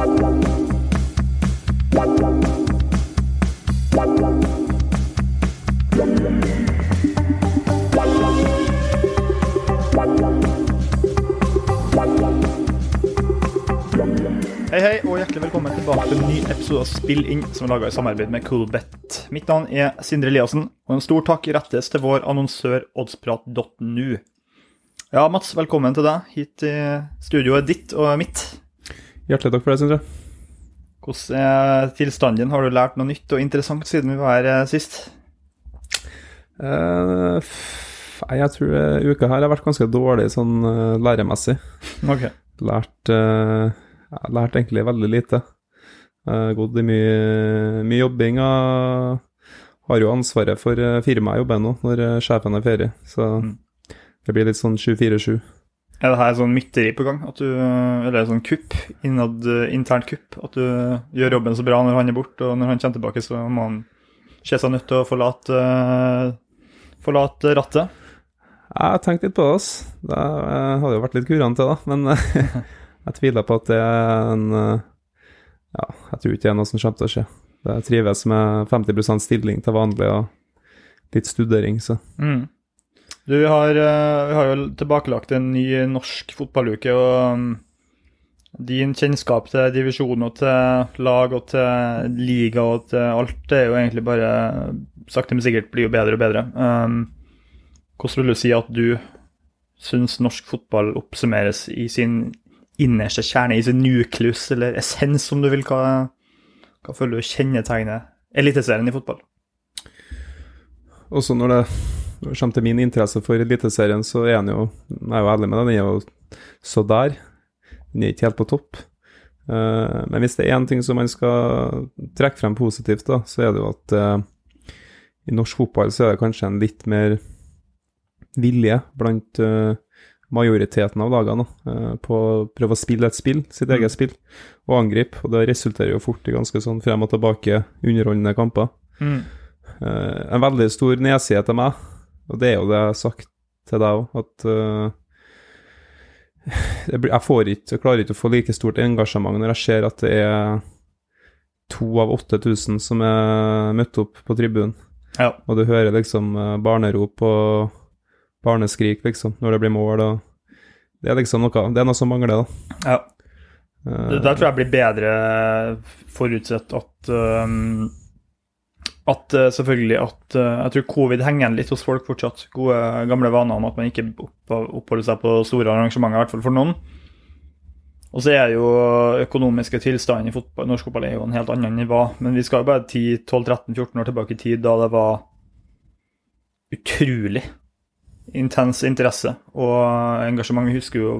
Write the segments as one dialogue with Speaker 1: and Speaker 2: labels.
Speaker 1: Hei, hei, og hjertelig velkommen tilbake til en ny episode av Spill inn, som er laga i samarbeid med Coolbet. Mitt navn er Sindre Eliassen, og en stor takk rettes til vår annonsør oddsprat.nu. Ja, Mats, velkommen til deg hit i studioet ditt og mitt.
Speaker 2: Hjertelig takk for det, Sindre.
Speaker 1: Hvordan er tilstanden? Har du lært noe nytt og interessant siden vi var her eh, sist?
Speaker 2: F- jeg tror eh, uka her har vært ganske dårlig sånn uh, læremessig.
Speaker 1: Ok.
Speaker 2: Lært, uh, jeg har lært egentlig veldig lite. Uh, gått i mye, mye jobbing og har jo ansvaret for firmaet jeg jobber i nå, når sjefen er ferie. Så
Speaker 1: Mm.
Speaker 2: det blir litt sånn 7-4-7.
Speaker 1: Er det her sånn mytteri på gang? At du, eller sånn kupp? Innad, internt kupp? At du gjør jobben så bra når han er borte, og når han kommer tilbake, så må han se seg nødt til å forlate, forlate rattet?
Speaker 2: Jeg har tenkt litt på det, ass. Det eh, hadde jo vært litt kurant til, da. Men eh, jeg tviler på at det er en eh, Ja, jeg tror ikke det er noe som kommer til å skje. Det trives med 50% stilling til vanlig og litt studering, så
Speaker 1: Mm. Du, har, eh, vi har jo tilbakelagt en ny norsk fotballuke, og um, din kjennskap til divisjon og til lag og til liga og til alt, det er jo egentlig bare sakte, men sikkert blir jo bedre og bedre. Um, hvordan vil du si at du syns norsk fotball oppsummeres i sin innerste kjerne, i sin nuklus, eller essens, om du vil? Hva, hva føler du kjennetegner eliteserien i fotball?
Speaker 2: Også når det, når det kommer til min interesse for Eliteserien, så er den jo Jeg er jo ærlig med deg, den er jo så der. Den er ikke helt på topp. Uh, men hvis det er én ting som man skal trekke frem positivt, da, så er det jo at uh, i norsk fotball så er det kanskje en litt mer vilje blant uh, majoriteten av lagene på å prøve å spille et spill, sitt eget spill, og angripe. Og det resulterer jo fort i ganske sånn frem og tilbake underholdende kamper.
Speaker 1: Mm.
Speaker 2: En veldig stor nedside til meg, og det er jo det jeg har sagt til deg òg, at uh, jeg får ikke, jeg klarer ikke å få like stort engasjement når jeg ser at det er to av 8000 som er møtt opp på tribunen,
Speaker 1: Ja.
Speaker 2: og du hører liksom eh, barnerop og barneskrik liksom når det blir mål, og det er liksom noe, det er noe som mangler, da.
Speaker 1: ja.
Speaker 2: Eh,
Speaker 1: Det der tror jeg blir bedre forutsett at um, At uh, selvfølgelig at uh, Jeg tror covid henger igjen litt hos folk fortsatt. Gode, gamle vaner om at man ikke oppholder seg på store arrangementer, i hvert fall for noen. Og så er jo økonomiske tilstanden i fotball, norsk fotball er jo en helt annen enn den var. Men vi skal jo bare 10-12-13-14 år tilbake i tid, da det var utrolig intens interesse og engasjement. Jeg husker jo,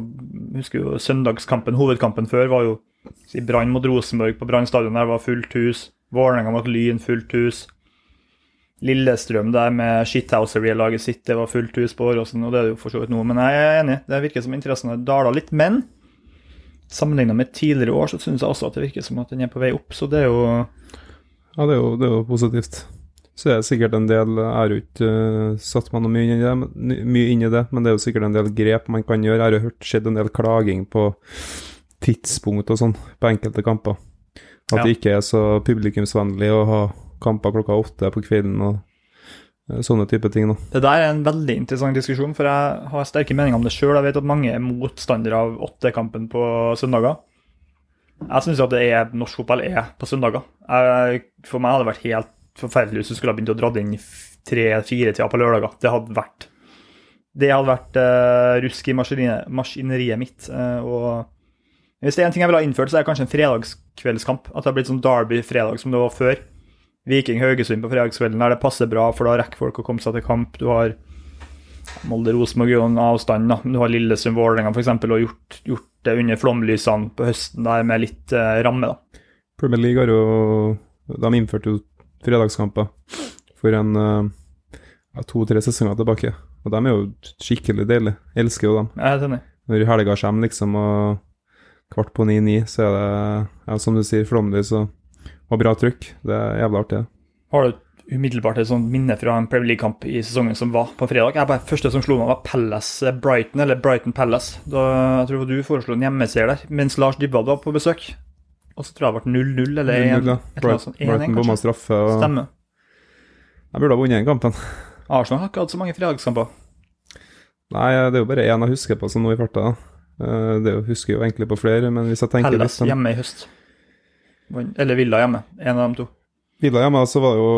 Speaker 1: husker jo søndagskampen, hovedkampen før, var jo i Brann mot Rosenborg på Brann stadion. Der var fullt hus. Vålerenga mot Lyn, fullt hus. Lillestrøm der med Shithousery-laget sitt, det var fullt hus på Åråsen, og det er det jo for så vidt nå. Men jeg er enig, det virker som interessen har dala litt. Men sammenligna med tidligere år, så syns jeg også at det virker som at den er på vei opp. Så det er jo
Speaker 2: Ja, det er, jo, det er jo positivt. Så er det sikkert en del Jeg har jo ikke uh, satt meg noe mye inn, det, mye inn i det, men det er jo sikkert en del grep man kan gjøre. Jeg har jo hørt skjedd en del klaging på tidspunkt og sånn på enkelte kamper. At
Speaker 1: Ja.
Speaker 2: det ikke er så publikumsvennlig å ha kamper klokka åtte på kvelden og eh, sånne type ting. da.
Speaker 1: Det der er en veldig interessant diskusjon, for jeg har sterke meninger om det sjøl. Jeg vet at mange er motstandere av åttekampen på søndager. Jeg syns at det er, norsk fotball er på søndager. Jeg, for meg hadde det vært helt forferdelig hvis du skulle ha begynt å dra inn tre-fire-tida på lørdager. Det hadde vært det hadde vært uh, rusk i maskineriet, maskineriet mitt. Uh, og hvis det er en ting jeg ville ha innført, så er det kanskje en fredagskveldskamp. At det har blitt sånn Derby-fredag som det var før. Viking-Haugesund på fredagskvelden der det passer bra, for da rekker folk å komme seg til kamp. Du har Molde-Rosenborg og en avstand, da. Du har Lillesund-Vålerenga f.eks. og gjort, gjort det under flomlysene på høsten der med litt eh, ramme. da.
Speaker 2: Premier League har jo De innførte jo fredagskamper for en eh, ja, to-tre sesonger tilbake. Og de er jo skikkelig deilige. Elsker jo dem.
Speaker 1: Jeg er enig.
Speaker 2: Når helga kommer, liksom, og kvart på ni-ni, så er det, ja, som du sier, flomlys og, og bra trykk. Det er jævla artig.
Speaker 1: Har du umiddelbart et sånt minne fra en Premier League-kamp i sesongen som var på fredag? Jeg bare, første som slo meg, var Palace Brighton, eller Brighton Palace. Da, jeg tror du foreslo en hjemmeseier der, mens Lars Dybwad var på besøk. og så tror jeg det ble 0-0 eller 1.
Speaker 2: 0-0, ja.
Speaker 1: et eller annet
Speaker 2: Bright-
Speaker 1: sånt. 1-1
Speaker 2: Brighton bomma
Speaker 1: kanskje.
Speaker 2: straffe. og
Speaker 1: Stemmer.
Speaker 2: Jeg burde ha vunnet den kampen.
Speaker 1: Arsenal har ikke hatt så mange fredagskamper.
Speaker 2: Nei, det er jo bare én jeg husker på som nå i farta. Eh, Det husker jeg jo egentlig på flere, men hvis jeg tenker
Speaker 1: Hellas
Speaker 2: litt sånn
Speaker 1: hjemme i høst. Eller Villa hjemme. En av de to.
Speaker 2: Villa hjemme, så var jo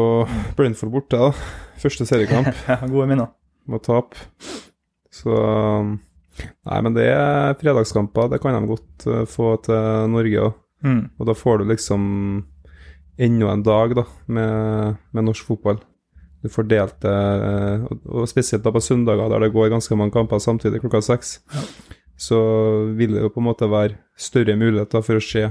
Speaker 2: Brentford borte, da. Første seriekamp.
Speaker 1: Ja, Gode minner.
Speaker 2: Må tape. Så Nei, men det er fredagskamper. Det kan de godt eh, få til Norge òg.
Speaker 1: Mm.
Speaker 2: Og da får du liksom enda en dag da, med, med norsk fotball. Du får delt det, eh, og- spesielt da på søndager, der det går ganske mange kamper samtidig klokka seks, så vil det jo på en måte være større muligheter for å se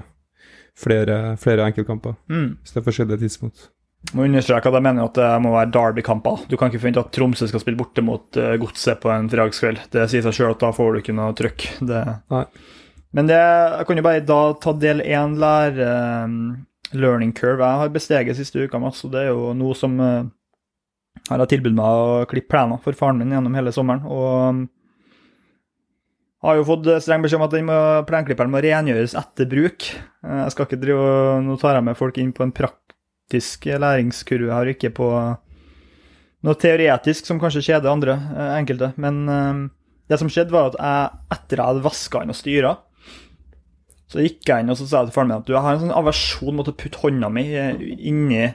Speaker 2: flere, flere enkeltkamper,
Speaker 1: Mm.
Speaker 2: hvis det er forskjellige tidspunkt.
Speaker 1: Må understreke at jeg mener at det må være derbykamper. Du kan ikke forvente at Tromsø skal spille borte mot uh, Godset på en fredagskveld. Det sier seg sjøl at da får du ikke noe trøkk. Det... Men det, jeg kan jo bare da ta del én lære eh, learning curve. Jeg har besteget siste uka, Mats, og det er jo noe som uh, har tilbudt meg å klippe plener for faren min gjennom hele sommeren. Og um, har jo fått streng beskjed om at den må, plenklipperen må rengjøres etter bruk. Eh, Jeg skal ikke drive Nå tar jeg med folk inn på en praktisk læringskurve jeg har, ikke på noe teoretisk som kanskje kjeder andre, eh, enkelte. Men eh, det som skjedde, var at jeg, etter jeg hadde vaska inn og styra, så gikk jeg inn og så sa jeg til faren min at du, jeg har en sånn aversjon mot å putte hånda mi eh, inni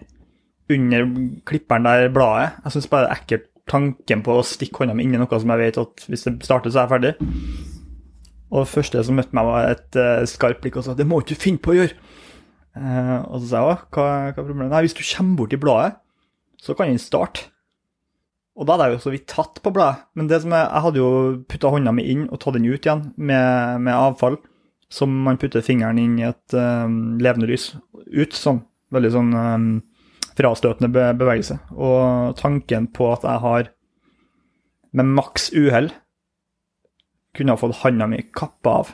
Speaker 1: under klipperen der bladet. Jeg syns bare det er ekkelt tanken på å stikke hånda mi inn i noe som jeg vet at hvis det starter, så er jeg ferdig. Og det første som møtte meg, var et uh, skarpt blikk og sa 'det må ikke du finne på å gjøre'. Uh, og så sa jeg 'hva, hva er problemet?' Nei, hvis du kommer bort i bladet, så kan den starte. Og da hadde jeg jo så vidt tatt på bladet. Men det som jeg, jeg hadde jo putta hånda mi inn og tatt den ut igjen med, med avfall, som man putter fingeren inn i et eh, levende lys. Ut sånn. Veldig sånn eh, frastøtende be bevegelse. Og tanken på at jeg har, med maks uhell, kunne ha fått handa mi kappa av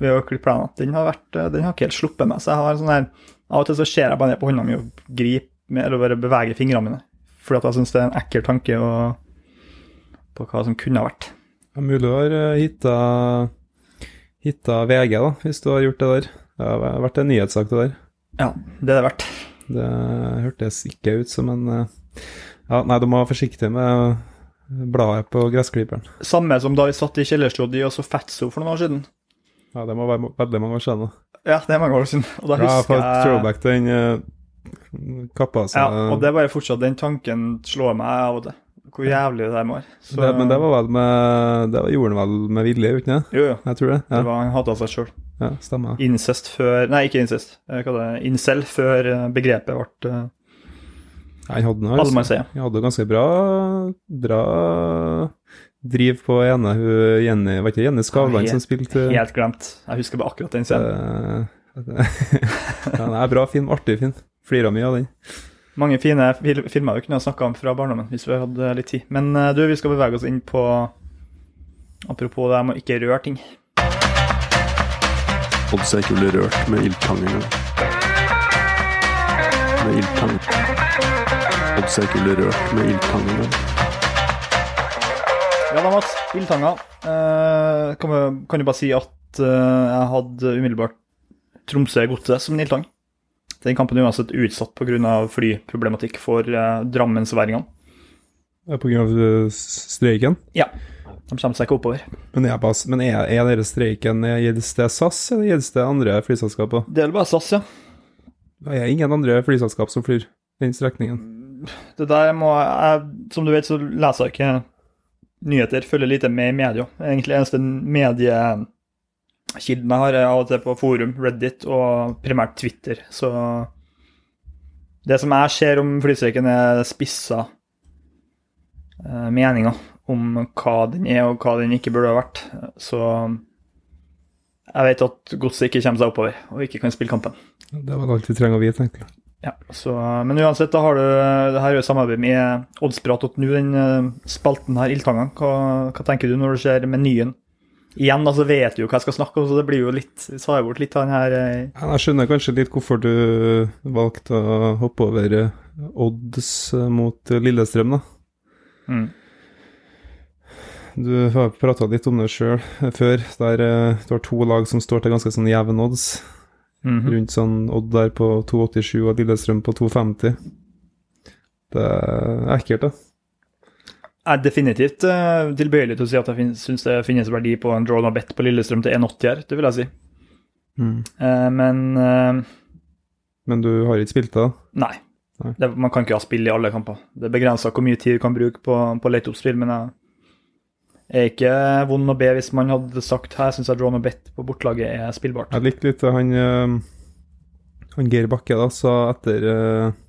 Speaker 1: ved å klippe plenen, den har, vært, eh, den har ikke helt sluppet meg. Så jeg har sånn her Av og til så ser jeg bare ned på hånda mi og griper eller bare beveger fingrene mine. Fordi at jeg syns det er en ekkel tanke på hva som kunne ha vært.
Speaker 2: Det er mulig du har eh, hitta, hitta VG, da, hvis du har gjort det der. Det har vært en nyhetssak, det der.
Speaker 1: Ja, det er det verdt.
Speaker 2: Det hørtes ikke ut som en eh, Ja, nei, du må være forsiktig med bladet på gressklipperen.
Speaker 1: Samme som da vi satt i kjellerstua di og så Fatso for noen år siden.
Speaker 2: Ja, det må være veldig mange år siden. da.
Speaker 1: Ja, det er mange år siden. Og da
Speaker 2: Ja,
Speaker 1: husker jeg
Speaker 2: throwback til den uh, kappa.
Speaker 1: Ja, og det er bare fortsatt den tanken slår meg av og til. Hvor jævlig det der må være. Så-
Speaker 2: men det var vel med Det var- gjorde han vel med vilje, uten ikke det?
Speaker 1: Jo, jo.
Speaker 2: Jeg tror det.
Speaker 1: Det var, han hata seg sjøl.
Speaker 2: ja stemmer.
Speaker 1: Incest før Nei, ikke incest. Eh? Incel før eh, begrepet ble uh,
Speaker 2: Han hadde noe
Speaker 1: si
Speaker 2: Han hadde ganske bra Bra driv på ene hun Jenny Var ikke det Jenny Skavlan som spilte
Speaker 1: Helt glemt. Jeg husker bare akkurat den scenen.
Speaker 2: den er bra film, artig film. Flira mye av den.
Speaker 1: Mange fine fil filmer vi kunne ha snakka om fra barndommen hvis vi hadde litt tid. Men eh, du, vi skal bevege oss inn på Apropos det med å ikke røre ting.
Speaker 3: Odds er ikke ble rørt med ildtang engang. Med ildtang. Oddset ikke rørt med ildtangene.
Speaker 1: Ja da, Mats. Ildtanga. Eh, kan, vi- kan du bare si at eh, jeg hadde umiddelbart Tromsø-godset som en ildtang. Den kampen er uansett utsatt pga. flyproblematikk for eh, drammensværingene.
Speaker 2: Av eh, streiken.
Speaker 1: Ja. De kommer seg ikke oppover.
Speaker 2: Men er, bare, men er, er dere streiken Gjelder det SAS, eller gjelder det andre flyselskaper?
Speaker 1: Det er vel bare SAS, ja.
Speaker 2: Det er ingen andre flyselskap som flyr den strekningen.
Speaker 1: Det der må jeg Som du vet, så leser jeg ikke nyheter. Følger lite med i media. Egentlig eneste mediekilden jeg har, er av og til på forum, Reddit og primært Twitter. Så det som jeg ser om flystreiken, er spissa eh, meninger om hva den er, og hva den ikke burde ha vært. Så jeg vet at godset ikke kommer seg oppover, og ikke kan spille kampen.
Speaker 2: Det var alt vi trenger å vite, egentlig.
Speaker 1: Ja, så, men uansett, da har du det her er jo samarbeid med oddsprat.nu, den eh, spalten her, Ildtangen. Hva, hva tenker du når du ser menyen? Igjen, altså vet du jo hva jeg skal snakke om, så det blir jo litt Sa jeg bort litt av den her eh,
Speaker 2: Ja, Jeg skjønner kanskje litt hvorfor du valgte å hoppe over eh, odds mot Lillestrøm, da.
Speaker 1: mm.
Speaker 2: Du har prata litt om det sjøl før, der du har to lag som står til ganske sånn jevne odds.
Speaker 1: Mhm.
Speaker 2: Rundt sånn Odd der på 2,87 og Lillestrøm på 2,50. Det er ekkelt, da.
Speaker 1: Jeg er definitivt uh, tilbøyelig til å si at jeg syns det finnes verdi på en draw no bet på Lillestrøm til 1,80 her, det vil jeg si. Eh, men uh,
Speaker 2: Men du har ikke spilt det? da?
Speaker 1: nei.
Speaker 2: Nei.
Speaker 1: Det, man kan ikke ha spill i alle kamper. Det er begrensa hvor mye tid du kan bruke på, på lete opp spill, men jeg er ikke vond å be hvis man hadde sagt her syns jeg draw no bet på bortelaget er spillbart.
Speaker 2: Jeg likte litt det han, eh, han Geir Bakke da, sa etter eh,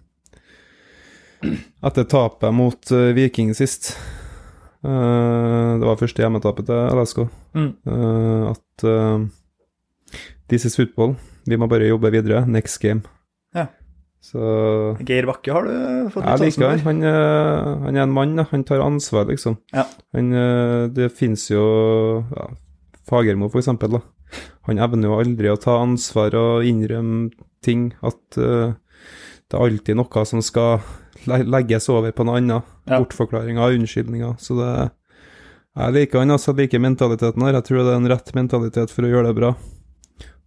Speaker 2: Etter tapet mot eh, Viking sist. Eh, det var første hjemmetapet til LSK.
Speaker 1: Mm.
Speaker 2: eh, at eh, This is football. Vi må bare jobbe videre. Next game.
Speaker 1: Ja.
Speaker 2: Så
Speaker 1: Geir Bakke har du fått litt sansen for.
Speaker 2: Han, eh, han er en mann, da. han tar ansvar, liksom.
Speaker 1: Ja.
Speaker 2: Han, eh, det fins jo ja, Fagermo, for eksempel. Da. Han evner jo aldri å ta ansvar og innrømme ting. At uh, det er alltid noe som skal legges over på noe annet.
Speaker 1: Ja.
Speaker 2: Bortforklaringer, unnskyldninger. Så det Jeg liker han, altså. Liker mentaliteten her. Jeg tror det er en rett mentalitet for å gjøre det bra.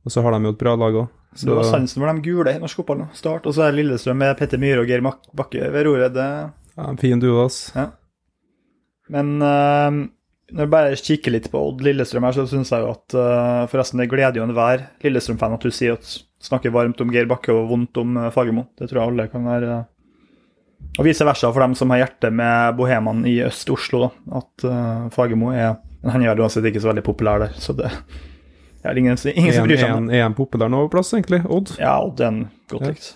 Speaker 2: Og så har de jo et bra lag òg.
Speaker 1: Du har sansen for de gule i norsk fotball nå. Start, og så er Lillestrøm med Petter Myhre og Geir Bakke ved roret. Det
Speaker 2: Ja, en fin duo, ass.
Speaker 1: Men uh, når jeg bare kikker litt på Odd Lillestrøm her, så syns jeg jo at uh, Forresten, det gleder jo enhver Lillestrøm-fan at du sier at snakker varmt om Geir Bakke og vondt om uh, Fagermo. Det tror jeg alle kan være uh, Og vice versa for dem som har hjerte med bohemene i Øst-Oslo. At uh, Fagermo er Men han er uansett ikke så veldig populær der, så det er ingen, ingen som bryr seg om det.
Speaker 2: Er han populær nå plass, egentlig? Odd?
Speaker 1: Ja, Odd er en godt
Speaker 2: Ja.
Speaker 1: likt.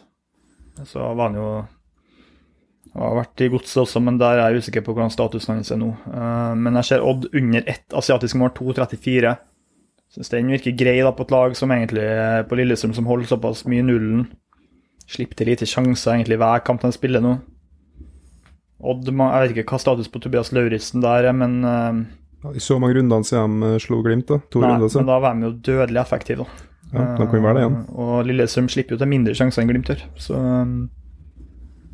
Speaker 1: Så var han jo har vært i godset også, men der er jeg usikker på hvordan statusen hans er nå. Uh, men jeg ser Odd under ett asiatisk mål, 2,34. Syns den virker grei da på et lag som egentlig på Lillestrøm, som holder såpass mye nullen. Slipper til lite sjanser egentlig hver kamp de spiller nå. Odd, jeg vet ikke hva status på Tobias Lauritzen der er, men eh,
Speaker 2: I så mange runder siden de eh, slo Glimt, da. To
Speaker 1: Nei,
Speaker 2: runder
Speaker 1: men da var de jo dødelig effektive, da.
Speaker 2: Ja, da kan vi være det igjen.
Speaker 1: Eh, Og Lillestrøm slipper jo til mindre sjanser enn Glimt gjør. Så um,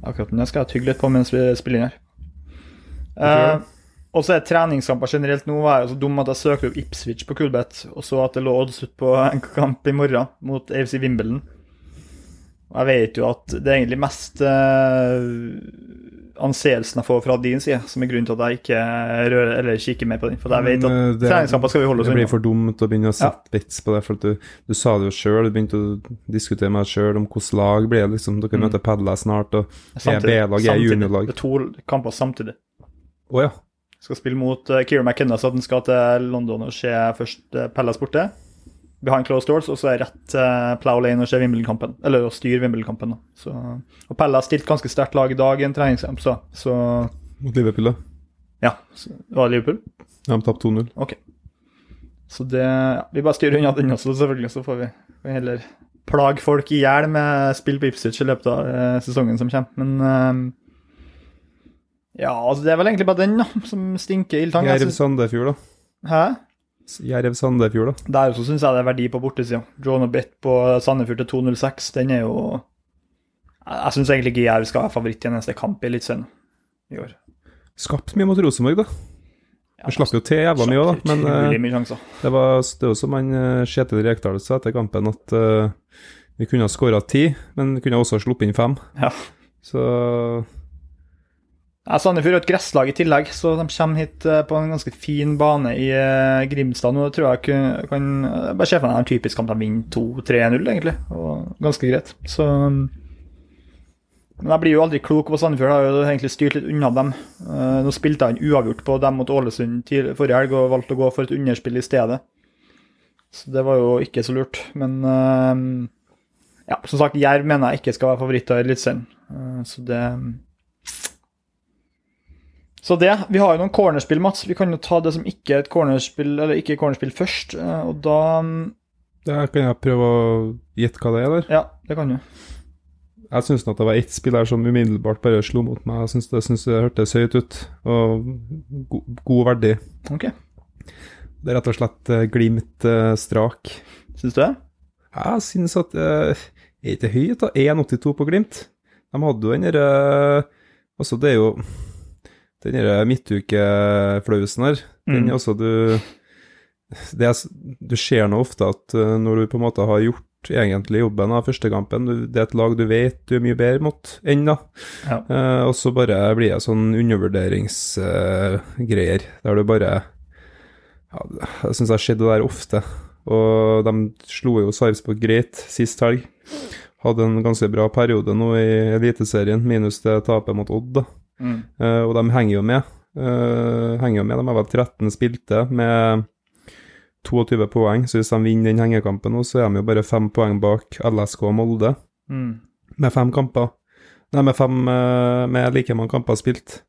Speaker 1: akkurat den skal jeg tygge litt på mens vi spiller inn her. Eh, og så er treningskamper generelt nå var jeg så dum at jeg søkte opp Ipswich på Kulbeth, og så at det lå odds ut på en kamp i morgen mot AFC Wimbledon. Og jeg vet jo at det er egentlig mest uh, anseelsen jeg får fra din side, som er grunnen til at jeg ikke rører eller kikker mer på den. For jeg vet
Speaker 2: eh,
Speaker 1: at
Speaker 2: det-
Speaker 1: treningskamper skal vi holde oss
Speaker 2: Det blir
Speaker 1: unna.
Speaker 2: for dumt å begynne å sette bits på det. for du, du sa det jo sjøl, du begynte å diskutere med deg sjøl om hvilket lag blir det. liksom, Dere
Speaker 1: Mm.
Speaker 2: møter Padla snart, og er B-lag, er juniorlag.
Speaker 1: Det er to kamper samtidig.
Speaker 2: Å ja.
Speaker 1: Skal spille mot uh, Keira McKenna, så at han skal til London og se først uh, Pellas borte. Behind closed doors, og så er rett uh, plow Lane og se Wimbledon-kampen. Eller å styre Wimbledon-kampen. og Pelle har stilt ganske sterkt lag i dag i en treningskamp, så, så
Speaker 2: Mot Liverpool, da.
Speaker 1: ja. Så, var det Liverpool?
Speaker 2: De tapte 2-0.
Speaker 1: Ok. Så det ja, Vi bare styrer unna den også, selvfølgelig. Så får vi, vi heller plage folk i hjel med spill på Ipswich i løpet av uh, sesongen som kommer. Men uh, ja, altså det er vel egentlig bare den da, som stinker ildtang.
Speaker 2: Jerv Sandefjord, da.
Speaker 1: Hæ?
Speaker 2: Jerv Sandefjord, da.
Speaker 1: Der også syns jeg det er verdi på bortesida. John og bet på Sandefjord til 2,06, den er jo Jeg, syns egentlig ikke Jerv skal være favoritt i en eneste kamp i Eliteserien i år.
Speaker 2: Skapt mye mot Rosenborg, da.
Speaker 1: Ja,
Speaker 2: Vi slapp jo til jævla mye òg, da. Men
Speaker 1: sjanser.
Speaker 2: det var det som han eh, Kjetil Rekdal sa etter kampen, at uh, vi kunne ha skåra ti, men vi kunne også ha sluppet inn fem.
Speaker 1: Ja.
Speaker 2: Så
Speaker 1: Ja, Sandefjord er et gresslag i tillegg, så de kommer hit eh, på en ganske fin bane i eh, Grimstad nå. tror jeg ikke kan Bare se for meg en typisk kamp de vinner 2-3-0, egentlig. Og ganske greit. Så um, Men jeg blir jo aldri klok på Sandefjord. Jeg har jo egentlig styrt litt unna dem. Eh, nå spilte jeg en uavgjort på dem mot Ålesund forrige helg og valgte å gå for et underspill i stedet. Så det var jo ikke så lurt. Men ja, som sagt, Jerv mener jeg ikke skal være favoritter i Eliteserien. Så det så det. Vi har jo noen cornerspill, Mats. Vi kan jo ta det som ikke er et cornerspill, eller ikke er cornerspill først. eh, Og da
Speaker 2: ja, kan jeg prøve å gjette hva det er, der.
Speaker 1: Ja, det kan du.
Speaker 2: Jeg syns det var ett spill her som umiddelbart bare slo mot meg. Jeg syns det, synes det hørtes høyt ut, og go god verdi.
Speaker 1: Ok.
Speaker 2: Det er rett og slett eh, Glimt uh, strak.
Speaker 1: Syns du det?
Speaker 2: Jeg syns at eh, Er ikke høyt, da? 1,82 på Glimt. De hadde jo den derre Altså, det er jo den derre midtukeflausen her. Den
Speaker 1: Mm.
Speaker 2: altså du det er, Du ser nå ofte at eh, når du på en måte har gjort egentlig jobben av første kampen. Det er et lag du vet du er mye bedre mot enn, da.
Speaker 1: Ja.
Speaker 2: Eh, og så bare blir det sånn undervurderingsgreier, der du bare ja, Jeg syns jeg har sett det der ofte. Og de slo jo Sarpsborg greit sist helg. Hadde en ganske bra periode nå i Eliteserien, minus det tapet mot Odd, da.
Speaker 1: Mm.
Speaker 2: Eh, og de henger jo med. Uh, henger jo med. De har vel 13 spilte med 22 poeng, så hvis de vinner den hengekampen nå, så er de jo bare fem poeng bak LSK og Molde,
Speaker 1: Mm.
Speaker 2: med fem kamper. Nei, med fem uh, med like mange kamper spilt.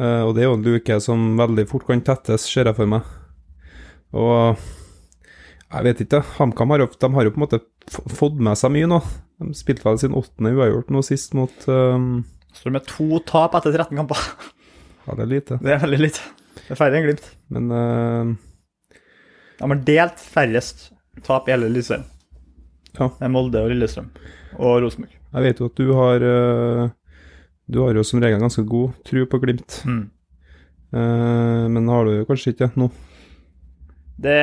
Speaker 2: Og det er jo en luke som veldig fort kan tettes, ser jeg for meg. Og jeg vet ikke, HamKam har, de har jo på en måte fått med seg mye nå. De spilte vel sin åttende uavgjort nå sist mot eh,
Speaker 1: Står med to tap etter 13 kamper.
Speaker 2: Ja, det er lite.
Speaker 1: Det er veldig lite. Det er færre enn Glimt.
Speaker 2: Men uh...
Speaker 1: De har delt færrest tap i hele Lillestrøm.
Speaker 2: Ja.
Speaker 1: Med Molde og Lillestrøm og Rosenborg.
Speaker 2: jeg vet jo at du har eh, Du har jo som regel ganske god tro på Glimt.
Speaker 1: Mm.
Speaker 2: Eh, men har du kanskje ikke nå?
Speaker 1: Det,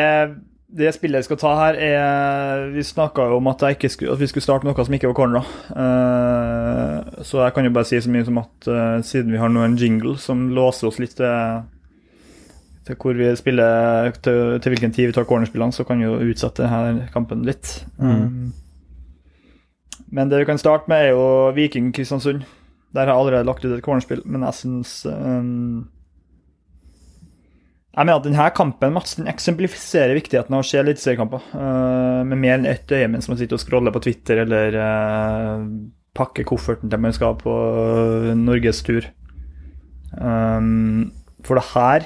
Speaker 1: det spillet jeg skal ta her, er Vi snakka jo om at, skulle, at vi skulle starte noe som ikke var corner. Uh, så jeg kan jo bare si så mye som at uh, siden vi har nå en jingle som låser oss litt til, til hvor vi spiller, til, til hvilken tid vi tar cornerspillene, så kan vi jo utsette denne kampen litt.
Speaker 2: Mm.
Speaker 1: Um, men det vi kan starte med, er jo Viking Kristiansund. Der har jeg allerede lagt ut et cornerspill, men jeg syns jeg mener at denne kampen Mats, den eksemplifiserer viktigheten av å se eliteseriekamper uh, med mer enn ett øye mens man sitter og scroller på Twitter eller uh, pakker kofferten til man skal på uh, norgestur. Um, for det her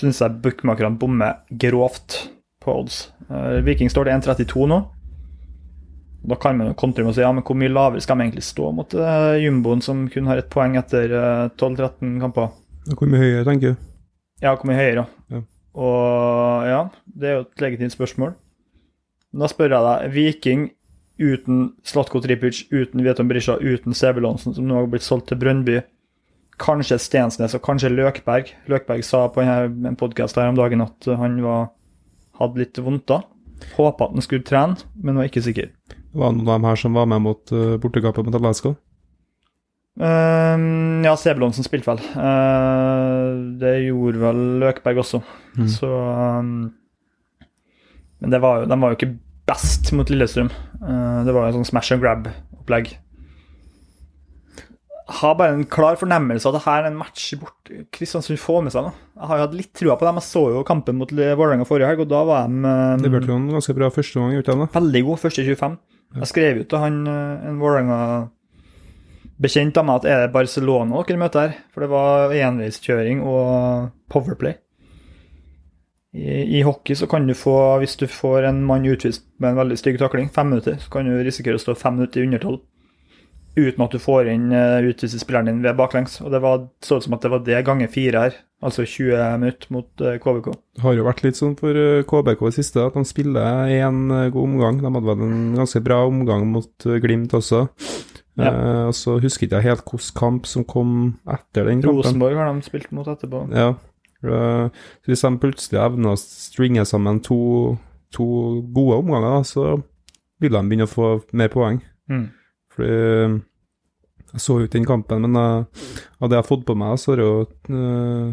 Speaker 1: syns jeg bookmakerne bommer grovt på odds. Uh, Viking står til 1,32 nå. Da kan man jo kontre med å si ja, men hvor mye lavere skal de egentlig stå mot uh, jumboen som kun har ett poeng etter uh, 12-13 kamper?
Speaker 2: Hvor mye høyere, tenker du?
Speaker 1: Ja, hvor mye høyere?
Speaker 2: Ja.
Speaker 1: Og ja, det er jo et legitimt spørsmål. Da spør jeg deg, Viking uten Slatko Tripic, uten Vietom Brisja, uten Sebulonsen, som nå har blitt solgt til Brøndby, kanskje Stensnes og kanskje Løkberg. Løkberg sa på en, podkast her om dagen at han var, hadde litt vondt da. Håpa at han skulle trene, men var ikke sikker.
Speaker 2: Det Var noen av dem her som var med mot uh, bortekampen mot LSK?
Speaker 1: Ehm, ja, Sebulonsen spilte vel. Uh, det gjorde vel Løkberg også.
Speaker 2: Mm.
Speaker 1: Så um, Men det var jo, de var jo ikke best mot Lillestrøm. Uh, det var jo en sånn smash and grab-opplegg. Har bare en klar fornemmelse av at det her er en match bort Kristiansund får med seg nå. Jeg har jo hatt litt trua på dem. Jeg så jo kampen mot Vålerenga forrige helg, og da var de um,
Speaker 2: Det ble jo en ganske bra første gang, i utlandet.
Speaker 1: veldig god første 25. Jeg skrev jo til han eh, en Vålerenga bekjent av meg at er det Barcelona dere møter her? For det var enveiskjøring og powerplay. I, I hockey så kan du få, hvis du får en mann utvist med en veldig stygg takling, fem minutter, så kan du risikere å stå fem minutter i undertall uten at du får inn uh, utviste spilleren din ved baklengs. Og det var, så ut som at det var det ganger fire her, altså 20 minutter mot uh, KBK.
Speaker 2: Det har jo vært litt sånn for uh, KBK i siste, at de spiller én god omgang. De hadde vel en ganske bra omgang mot Glimt også.
Speaker 1: Ja.
Speaker 2: Uh, så husker ikke jeg helt hvilken kamp som kom etter den kampen.
Speaker 1: Rosenborg har de spilt mot etterpå.
Speaker 2: Ja. Uh, hvis de plutselig evner å stringe sammen to, to gode omganger, så vil de begynne å få mer poeng.
Speaker 1: Mm.
Speaker 2: Fordi eh, jeg så ikke den kampen, men eh, av det jeg har fått på meg, så har jo, uh,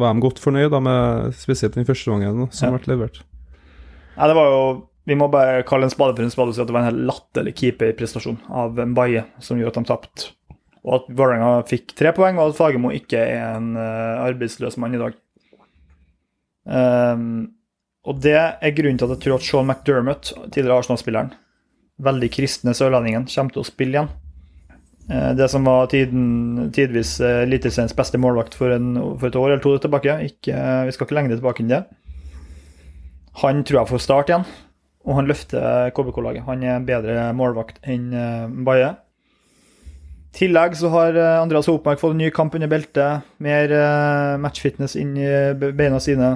Speaker 2: var de godt fornøyd da, med spesielt den første gangen som
Speaker 1: Ja.
Speaker 2: ble levert.
Speaker 1: Nei, det var jo Vi må bare kalle en spade for en spade og si at det var en helt latterlig keeperprestasjon av Mbaye som gjorde at de tapte. Og at Vålerenga fikk tre poeng, og at Fagermo ikke er en eh, arbeidsløs mann i dag. Um, og det er grunnen til at jeg tror at Sean McDermott, tidligere Arsenal-spilleren, veldig kristne sørlendingen, kommer til å spille igjen. Eh, Det som var tiden, tidvis eh, Eliteseriens beste målvakt for, en, for et år eller to tilbake. Ikke, vi skal ikke lenger tilbake enn det. Han tror jeg får start igjen, og han løfter KBK-laget. Han er bedre målvakt enn eh, Baye. I tillegg så har eh, Andreas Hopmark fått en ny kamp under beltet. Mer eh, matchfitness inn i beina sine.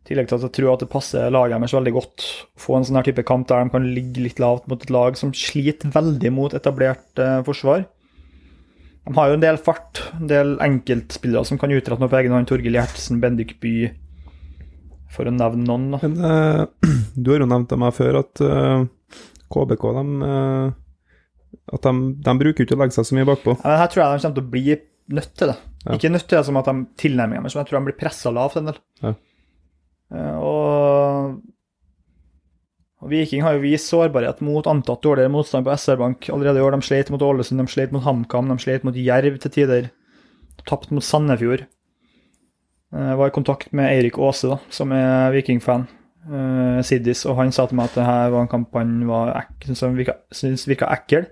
Speaker 1: I tillegg til at jeg tror at det passer laget deres veldig godt å få en sånn her type kamp der de kan ligge litt lavt mot et lag som sliter veldig mot etablert forsvar. De har jo en del fart, en del enkeltspillere som kan utrette noe på egen hånd. Torgill Gjertsen, Bendik By, For å nevne noen, da.
Speaker 2: Men uh, du har jo nevnt til meg før at uh, KBK de, uh, at de, de bruker ikke å legge seg så mye bakpå.
Speaker 1: Ja, men her tror jeg de kommer til å bli nødt til det.
Speaker 2: Ja.
Speaker 1: Ikke nødt til det som at de tilnærmer men som jeg tror de blir pressa lavt en del.
Speaker 2: Ja.
Speaker 1: Eh, og, og Viking har jo vist sårbarhet mot antatt dårligere motstand på SR-Bank allerede i år. De slet mot Ålesund, de slet mot HamKam, de slet mot Jerv til tider. Tapt mot Sandefjord. Jeg var i kontakt med Eirik Aase, da, som er Viking-fan. Uh, Siddis, og han sa til meg at det her var en kamp han ek virka, syntes virka ekkel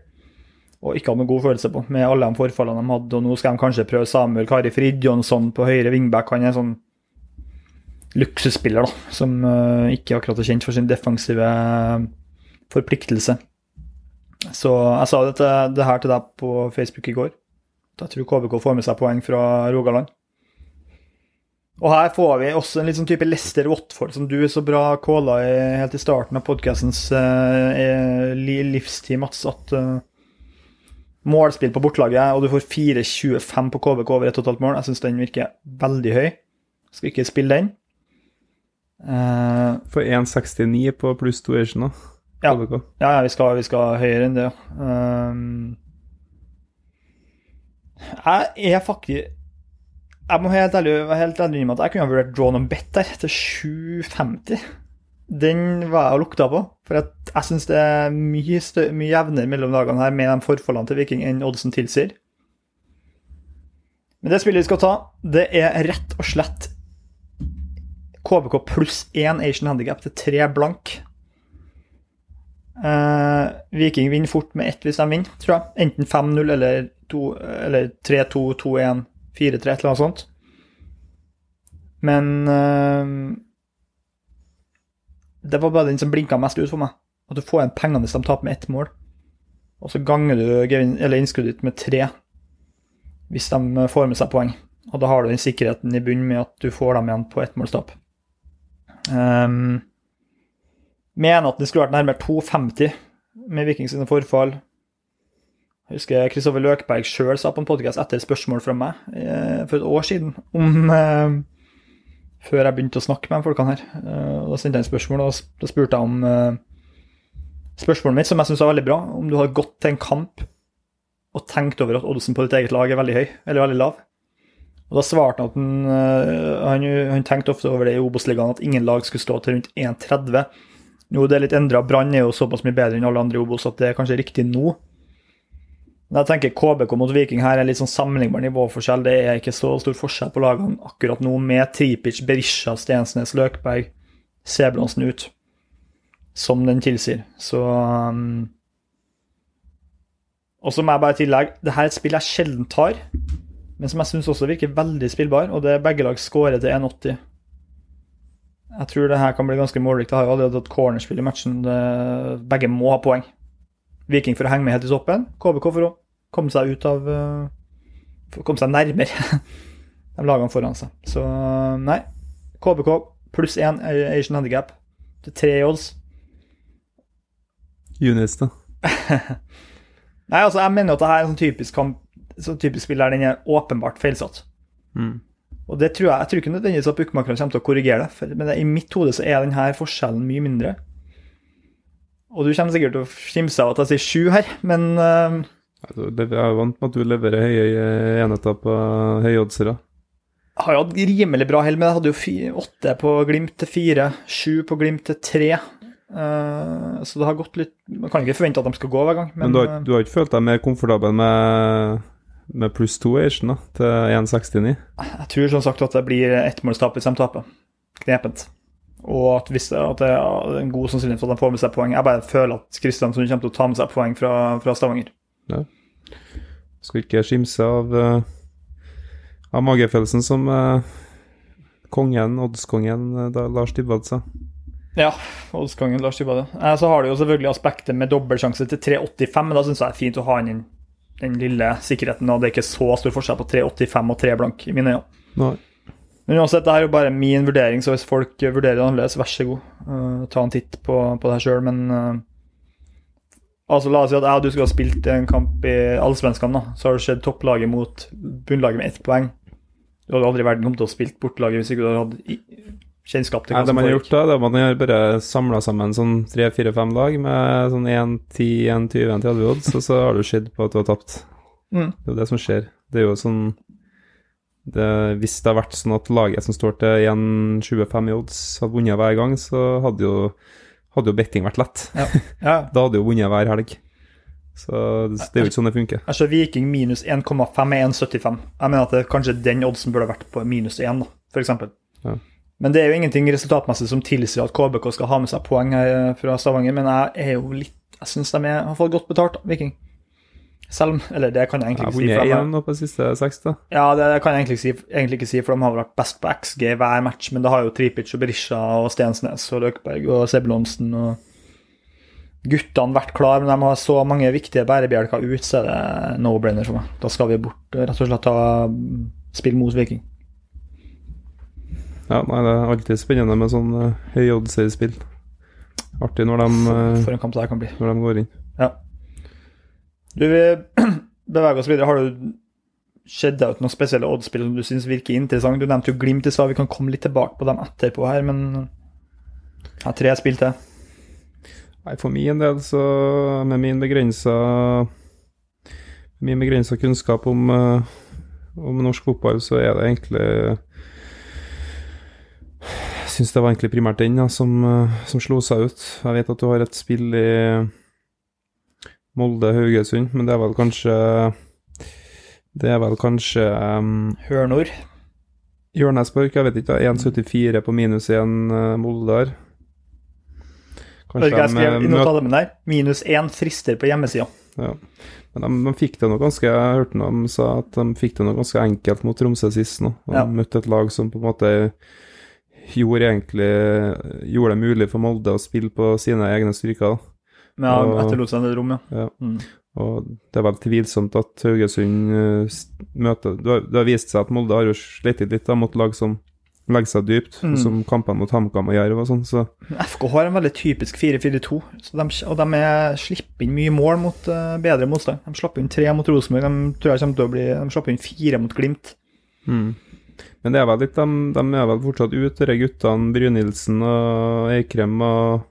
Speaker 1: og ikke hadde noen god følelse på, med alle de forfallene de hadde. Og nå skal de kanskje prøve Samuel Kari Fridjonsson på høyre wingback. Han er en sånn luksusspiller, da, som uh, ikke akkurat er kjent for sin defensive eh, forpliktelse. Så jeg sa det, til, det her til deg på Facebook i går. Jeg tror KBK får med seg poeng fra Rogaland. Og her får vi også en litt sånn type Lester Watford, som du er så bra calla helt i starten av podkastens eh, livstid, Mats. At eh, målspill på bortelaget, og du får 4,25 på KBK over ett og et halvt mål. Jeg syns den virker veldig høy. Skal ikke spille den. Eh,
Speaker 2: For 1,69 på pluss 2 Asian, da.
Speaker 1: Ja.
Speaker 2: KBK.
Speaker 1: ja, ja, vi skal, vi skal høyere enn det, ja. Um, jeg er faktisk Jeg må helt ærlig være helt ærlig med at jeg kunne ha vurdert draw on bet der, til 7,50. Den var jeg og lukta på, for jeg, syns det er mye, stø, mye jevnere mellom dagene her med de forfallene til Viking enn oddsen tilsier. Men det spillet vi skal ta, det er rett og slett KBK pluss én Asian Handicap til tre blank. Uh, Viking vinner fort med ett hvis de vinner, tror jeg. Enten 5-0 eller, eller 3-2, 2-1, 4-3, et eller annet sånt. Men eh, det var bare den som blinka mest ut for meg. At du får igjen pengene hvis de taper med ett mål. Og så ganger du eller innskuddet ditt med tre hvis de får med seg poeng. Og da har du den sikkerheten i bunnen med at du får dem igjen på ettmålstap. Um, mener at det skulle vært nærmere 2,50 med Vikings forfall. Jeg husker Kristoffer Løkberg sjøl sa på en podkast etter spørsmål fra meg eh, for et år siden om eh, Før jeg begynte å snakke med de folkene her. Eh, og da sendte jeg en spørsmål, og da spurte jeg om eh, Spørsmålet mitt, som jeg syns var veldig bra, om du har gått til en kamp og tenkt over at oddsen på ditt eget lag er veldig høy, eller veldig lav. Og Da svarte han at han, øh, han, han tenkte ofte over det i Obos-ligaen, at ingen lag skulle stå til rundt 1,30. Nå er det litt endra. Brann er jo såpass mye bedre enn alle andre i Obos at det er kanskje riktig nå. Men jeg tenker KBK mot Viking her er litt sånn sammenlignbar nivåforskjell. Det er ikke så stor forskjell på lagene akkurat nå, med Tripic, Berisha, Stensnes, Løkberg, Sebulonsen ut, som den tilsier. Så um, Og så må jeg bare tillegge, det her er et spill jeg sjelden tar men som jeg syns også virker veldig spillbar, og det er begge lag scorer til 1,80. Jeg tror det her kan bli ganske målrikt. Jeg har jo allerede hatt cornerspill i matchen. Begge må ha poeng. Viking for å henge med helt i toppen, KBK for å komme seg ut av eh, For å komme seg nærmere de lagene foran seg. Så nei. KBK pluss én Asian Handicap til tre odds.
Speaker 2: Junis, da.
Speaker 1: Nei, altså, jeg mener at det her er en sånn typisk kamp så typisk spill der den er åpenbart feilsatt.
Speaker 2: Mm.
Speaker 1: Og det tror jeg, jeg tror ikke nødvendigvis at bookmakerne kommer til å korrigere det, for, men det, i mitt hode så er denne forskjellen mye mindre. Og du kommer sikkert til å skimse av at jeg sier sju her, men
Speaker 2: Altså, Jeg er vant med at du leverer høye eh, enheter på høyoddsere.
Speaker 1: jeg har jo hatt rimelig bra hell, men jeg hadde jo åtte på Glimt til fire, sju på Glimt til tre. Uh, så det har gått litt Man kan ikke forvente at de skal gå hver gang,
Speaker 2: Men,
Speaker 1: men,
Speaker 2: du, har, du har ikke følt deg mer komfortabel med, med pluss 2 Asian da, til 1,69?
Speaker 1: jeg tror som sagt at det blir ettmålstap hvis de taper. Knepent. Og at, hvis at det er en god sannsynlighet for at de får med seg poeng. Jeg bare føler at Kristiansund kommer til å ta med seg poeng fra, fra Stavanger.
Speaker 2: Skal ikke skimse av, uh, av magefølelsen som eh, kongen, oddskongen eh, Lars Dybwad sa.
Speaker 1: Ja, oddskongen Lars Dybwad. Eh, Så har du jo selvfølgelig aspektet med dobbeltsjanse til 3,85, men da syns jeg det er fint å ha inn den, den lille sikkerheten. Og det er ikke så stor forskjell på 3,85 og 3 blank, i mine øyne.
Speaker 2: Nei.
Speaker 1: Men uansett, det her er jo bare min vurdering, så hvis folk vurderer det annerledes, vær så god. Uh, ta en titt på, på det her sjøl, men uh, Altså, La oss si at jeg og du skulle ha spilt en kamp i Allsvenskan, da. Så har du sett topplaget mot bunnlaget med ett poeng. Du hadde aldri i verden kommet til å spilt bortelaget hvis ikke du hadde hatt kjennskap til hva som foregikk.
Speaker 2: det man har gjort da, det er at man har bare samla sammen sånn tre-fire-fem lag med sånn 1-10, 1-20, 1-30 odds, og så har du sett på at du har tapt.
Speaker 1: Mm.
Speaker 2: Det er jo det som skjer. Det er jo sånn det, Hvis det hadde vært sånn at laget som står til 1,25 i odds, hadde vunnet hver gang, så hadde jo, hadde jo betting vært lett.
Speaker 1: Ja.
Speaker 2: Da hadde jo vunnet hver helg. Så det, det er jo ikke sånn det funker.
Speaker 1: Altså Viking minus 1,5 er 1,75. Jeg mener at det, kanskje den oddsen burde vært på minus 1, f.eks.
Speaker 2: Ja.
Speaker 1: Men det er jo ingenting resultatmessig som tilsier at KBK skal ha med seg poeng her eh, fra Stavanger, men jeg er jo litt Jeg syns de har fått godt betalt, Viking. Selv om Eller det kan jeg
Speaker 2: Jeg
Speaker 1: egentlig
Speaker 2: har
Speaker 1: ikke si.
Speaker 2: vunnet
Speaker 1: For de,
Speaker 2: én nå på de siste seks, da.
Speaker 1: ja, det kan jeg egentlig si, egentlig ikke si, for de har vært best på XG hver match, men det har jo Tripic og Berisha og Stensnes og Løkberg og Sebulonsen og guttene vært klar, men de har så mange viktige bærebjelker ut, så er det no-brainer for meg. Da skal vi bort rett og slett ta spill mot Viking.
Speaker 2: Ja, nei, Det er alltid spennende med sånn uh, høy odds-spill. Artig når de, eh,
Speaker 1: For en kamp det kan bli.
Speaker 2: når de går inn.
Speaker 1: Du, vi beveger oss videre. Har du skjedd ut noen spesielle oddspill som du syns virker interessant? Du nevnte jo Glimt i stad, vi kan komme litt tilbake på dem etterpå her, men jeg har tre spill til.
Speaker 2: Nei, For min del, så med min begrensa Min begrensa kunnskap om, eh, om norsk fotball, så er det egentlig Jeg syns det var egentlig primært den ja, som, eh, som slo seg ut. Jeg vet at du har et spill i Molde-Haugesund, men det er vel kanskje Det er vel kanskje um,
Speaker 1: Hørnord.
Speaker 2: Hjørnesborg, jeg vet ikke. 1,74 på minus 1 Molde der.
Speaker 1: Kanskje du jeg skrev i
Speaker 2: eh,
Speaker 1: notatene der? Minus 1 frister på hjemmesida.
Speaker 2: Ja. Men de, de fikk det noe ganske Jeg hørte de sa at de fikk det noe ganske enkelt mot Tromsø sist nå. De
Speaker 1: Ja.
Speaker 2: møtte et lag som på en måte gjorde egentlig Gjorde det mulig for Molde å spille på sine egne styrker. da.
Speaker 1: Jeg
Speaker 2: Og-
Speaker 1: etterlot seg det rommet.
Speaker 2: Ja.
Speaker 1: Mm.
Speaker 2: Og det er vel tvilsomt at Haugesund uh, møter Det har, det har vist seg at Molde har jo slitt litt da, mot lag som legger seg dypt,
Speaker 1: Mm.
Speaker 2: som kampene mot HamKam og Jerv og sånn, så
Speaker 1: FK har en veldig typisk 4-4-2, og de er, slipper inn mye mål mot uh, bedre motstand. De slapp inn tre mot Rosenborg, de tror jeg kommer til å bli De slapp inn fire mot Glimt.
Speaker 2: mm. Men det er vel litt, de, de er vel fortsatt ute, de guttene Brynildsen og Eikrem og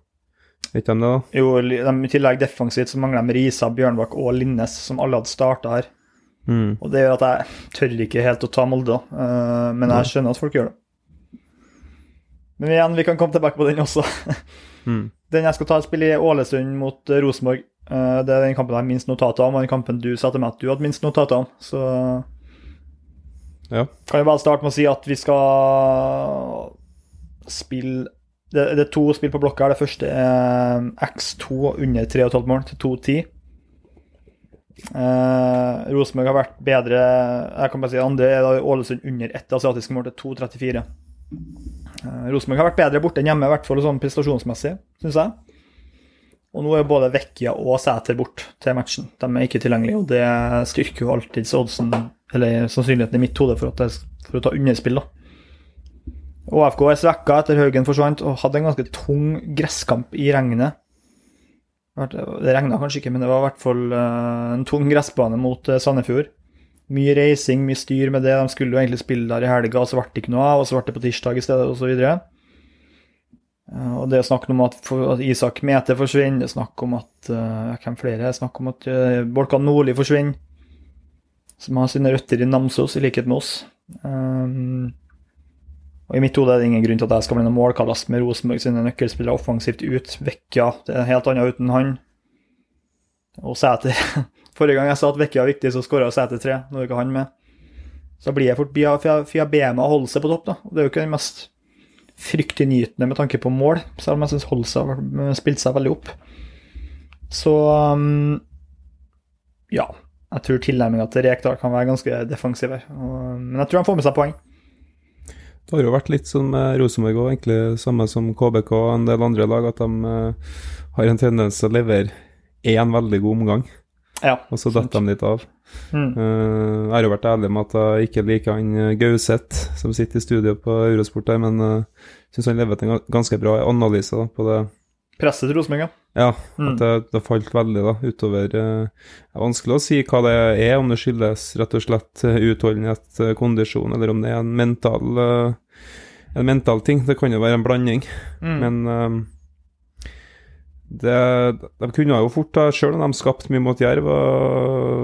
Speaker 2: Vet ikke de det, da?
Speaker 1: Jo, de, I tillegg defensivt så mangler de Risa, Bjørnbakk og Linnes, som alle hadde starta her.
Speaker 2: Mm.
Speaker 1: Og det gjør at jeg tør ikke helt å ta Molde. Eh, men jeg skjønner at folk gjør det. Men igjen, vi kan komme tilbake på den også.
Speaker 2: Mm.
Speaker 1: Den jeg skal ta et spill i Ålesund mot eh, Rosenborg. Uh, det er den kampen jeg har minst notater om, og den kampen du sa til meg at du hadde minst notater om. Så
Speaker 2: Ja.
Speaker 1: kan vi bare starte med å si at vi skal spille Det, det er to spill på blokka her. Det første er X2 under 3,5 mål til 2,10. Eh, Rosenborg har vært bedre Jeg kan bare si andre er da Ålesund under ett asiatiske mål til 2,34. Eh, Rosenborg har vært bedre borte enn hjemme, i hvert fall sånn prestasjonsmessig, syns jeg. Og nå er både Vecchia og Sæter bort til matchen. De er ikke tilgjengelige, og det styrker jo alltids oddsen, eller sannsynligheten i mitt hode for, for å ta underspill, da. ÅFK er svekka etter Haugen forsvant, og hadde en ganske tung gresskamp i regnet. Det regna kanskje ikke, men det var i hvert fall eh, en tung gressbane mot eh, Sandefjord. Mye reising, mye styr med det. De skulle jo egentlig spille der i helga, og så ble det ikke noe av, og så ble det på tirsdag i stedet, osv. Og det er snakk om at, Isak Mete forsvinner, det er snakk om at Hvem flere? Er snakk om at Bolkan Nordli forsvinner. Som har sine røtter i Namsos, i likhet med oss. Um, og I mitt hode er det ingen grunn til at jeg skal bli noen målkallast med Rosenborg sine nøkkelspillere offensivt ut. Vekka, det er helt annet uten han. Og Sæter. Forrige gang jeg sa at Vekka er viktig, så skåra Sæter tre. Nå er ikke han med. Så blir jeg fort via, via, via Bema og seg på topp, da. Og det er jo ikke den mest fryktinngytende med tanke på mål, selv om jeg syns Holse har spilt seg veldig opp. Så um, ja. Jeg tror tilnærminga til Rekdal kan være ganske defensiv her. Men jeg tror han får med seg poeng.
Speaker 2: Det har jo vært litt sånn med Rosenborg òg, egentlig samme som KBK og en del andre lag, at de eh, har en tendens til å levere én veldig god omgang,
Speaker 1: Ja.
Speaker 2: og så detter de litt av.
Speaker 1: Mm.
Speaker 2: Eh, jeg har jo vært ærlig med at jeg ikke liker han eh, Gauseth, som sitter i studio på Eurosport der, men uh, syns han leverte en ganske bra analyse da, på det.
Speaker 1: Presset til Rosenborg, ja. Mm.
Speaker 2: at det, det falt veldig da, utover eh, Det er vanskelig å si hva det er, om det skyldes rett og slett eh, utholdenhet, eh, kondisjon, eller om det er en mental, eh, en mental ting. Det kan jo være en blanding.
Speaker 1: Mm.
Speaker 2: Men ehm, det, de kunne jo fort Selv om de skapte mye mot Jerv,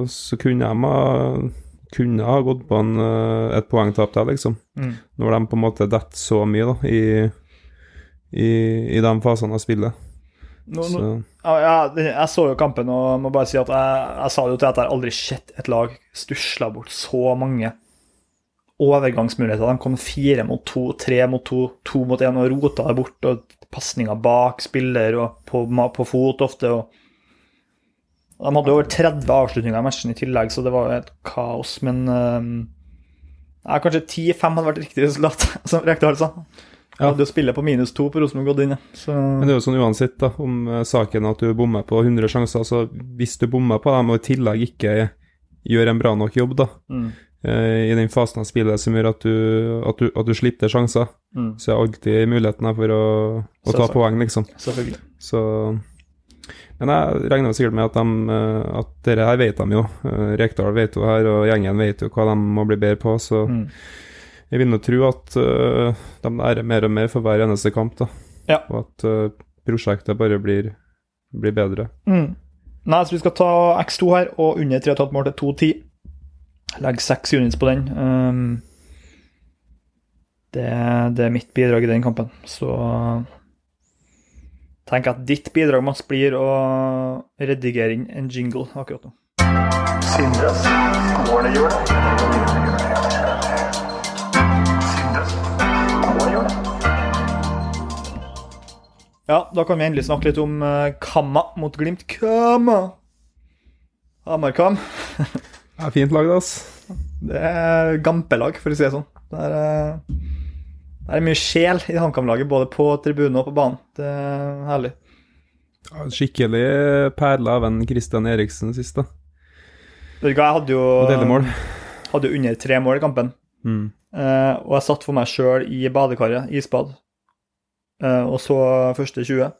Speaker 2: så kunne de ha, kunne ha gått på en, eh, et poengtap der, liksom.
Speaker 1: Mm.
Speaker 2: Når de på en måte detter så mye da, i, i, i de fasene av spillet. Så,
Speaker 1: ja, ja, jeg så jo kampen og må bare si at jeg, jeg sa det jo til at jeg aldri sett et lag stusle bort så mange overgangsmuligheter. De kom fire mot to, tre mot to, to mot én og rota det bort. og Pasninger bak spiller og på, på fot ofte. og De hadde over 30 avslutninger i matchen i tillegg, så det var et kaos. Men ja, kanskje 10-5 hadde vært riktig resultat, som Rekdal sa.
Speaker 2: Ja.
Speaker 1: Hadde jo spillet på minus to på Rosenborg gått inn. Så
Speaker 2: men det er jo sånn uansett da, om eh, saken at du bommer på 100 sjanser, så hvis du bommer på dem og i tillegg ikke gjør en bra nok jobb da,
Speaker 1: mm,
Speaker 2: eh, i den fasen av spillet som gjør at du, at du, at du slipper sjanser,
Speaker 1: mm,
Speaker 2: så er alltid muligheten her for å, å ta poeng, liksom.
Speaker 1: Selvfølgelig.
Speaker 2: Så Men jeg regner sikkert med at de eh, At dette her vet de jo. Rekdal vet jo her, og gjengen vet jo hva de må bli bedre på, så
Speaker 1: Mm.
Speaker 2: Jeg vil nå tro at uh, de lærer mer og mer for hver eneste kamp, da.
Speaker 1: Ja.
Speaker 2: Og at uh, prosjektet bare blir, blir bedre.
Speaker 1: Mm. Nei, så vi skal ta X2 her, og under 3,5 mål til 2,10. Legg seks units på den. Um, det, det er mitt bidrag i den kampen. Så tenk at ditt bidrag Mats, blir å redigere inn en jingle akkurat nå.
Speaker 4: Sindres.
Speaker 1: Ja, da kan vi endelig snakke litt om uh, Kamma mot Glimt. Kamma! Hamar-Kam.
Speaker 2: er fint lag, det, ass.
Speaker 1: Det er gampelag, for å si det sånn. Det er, eh, det er mye sjel i HamKam-laget, både på tribunen og på banen. Det er herlig.
Speaker 2: Ja, Skikkelig perle av en Christian Eriksen sist, da.
Speaker 1: Vet du hva, jeg hadde jo, hadde jo under tre mål i kampen.
Speaker 2: Mm.
Speaker 1: Uh, og jeg satt for meg sjøl i badekaret, isbad, og så første 20.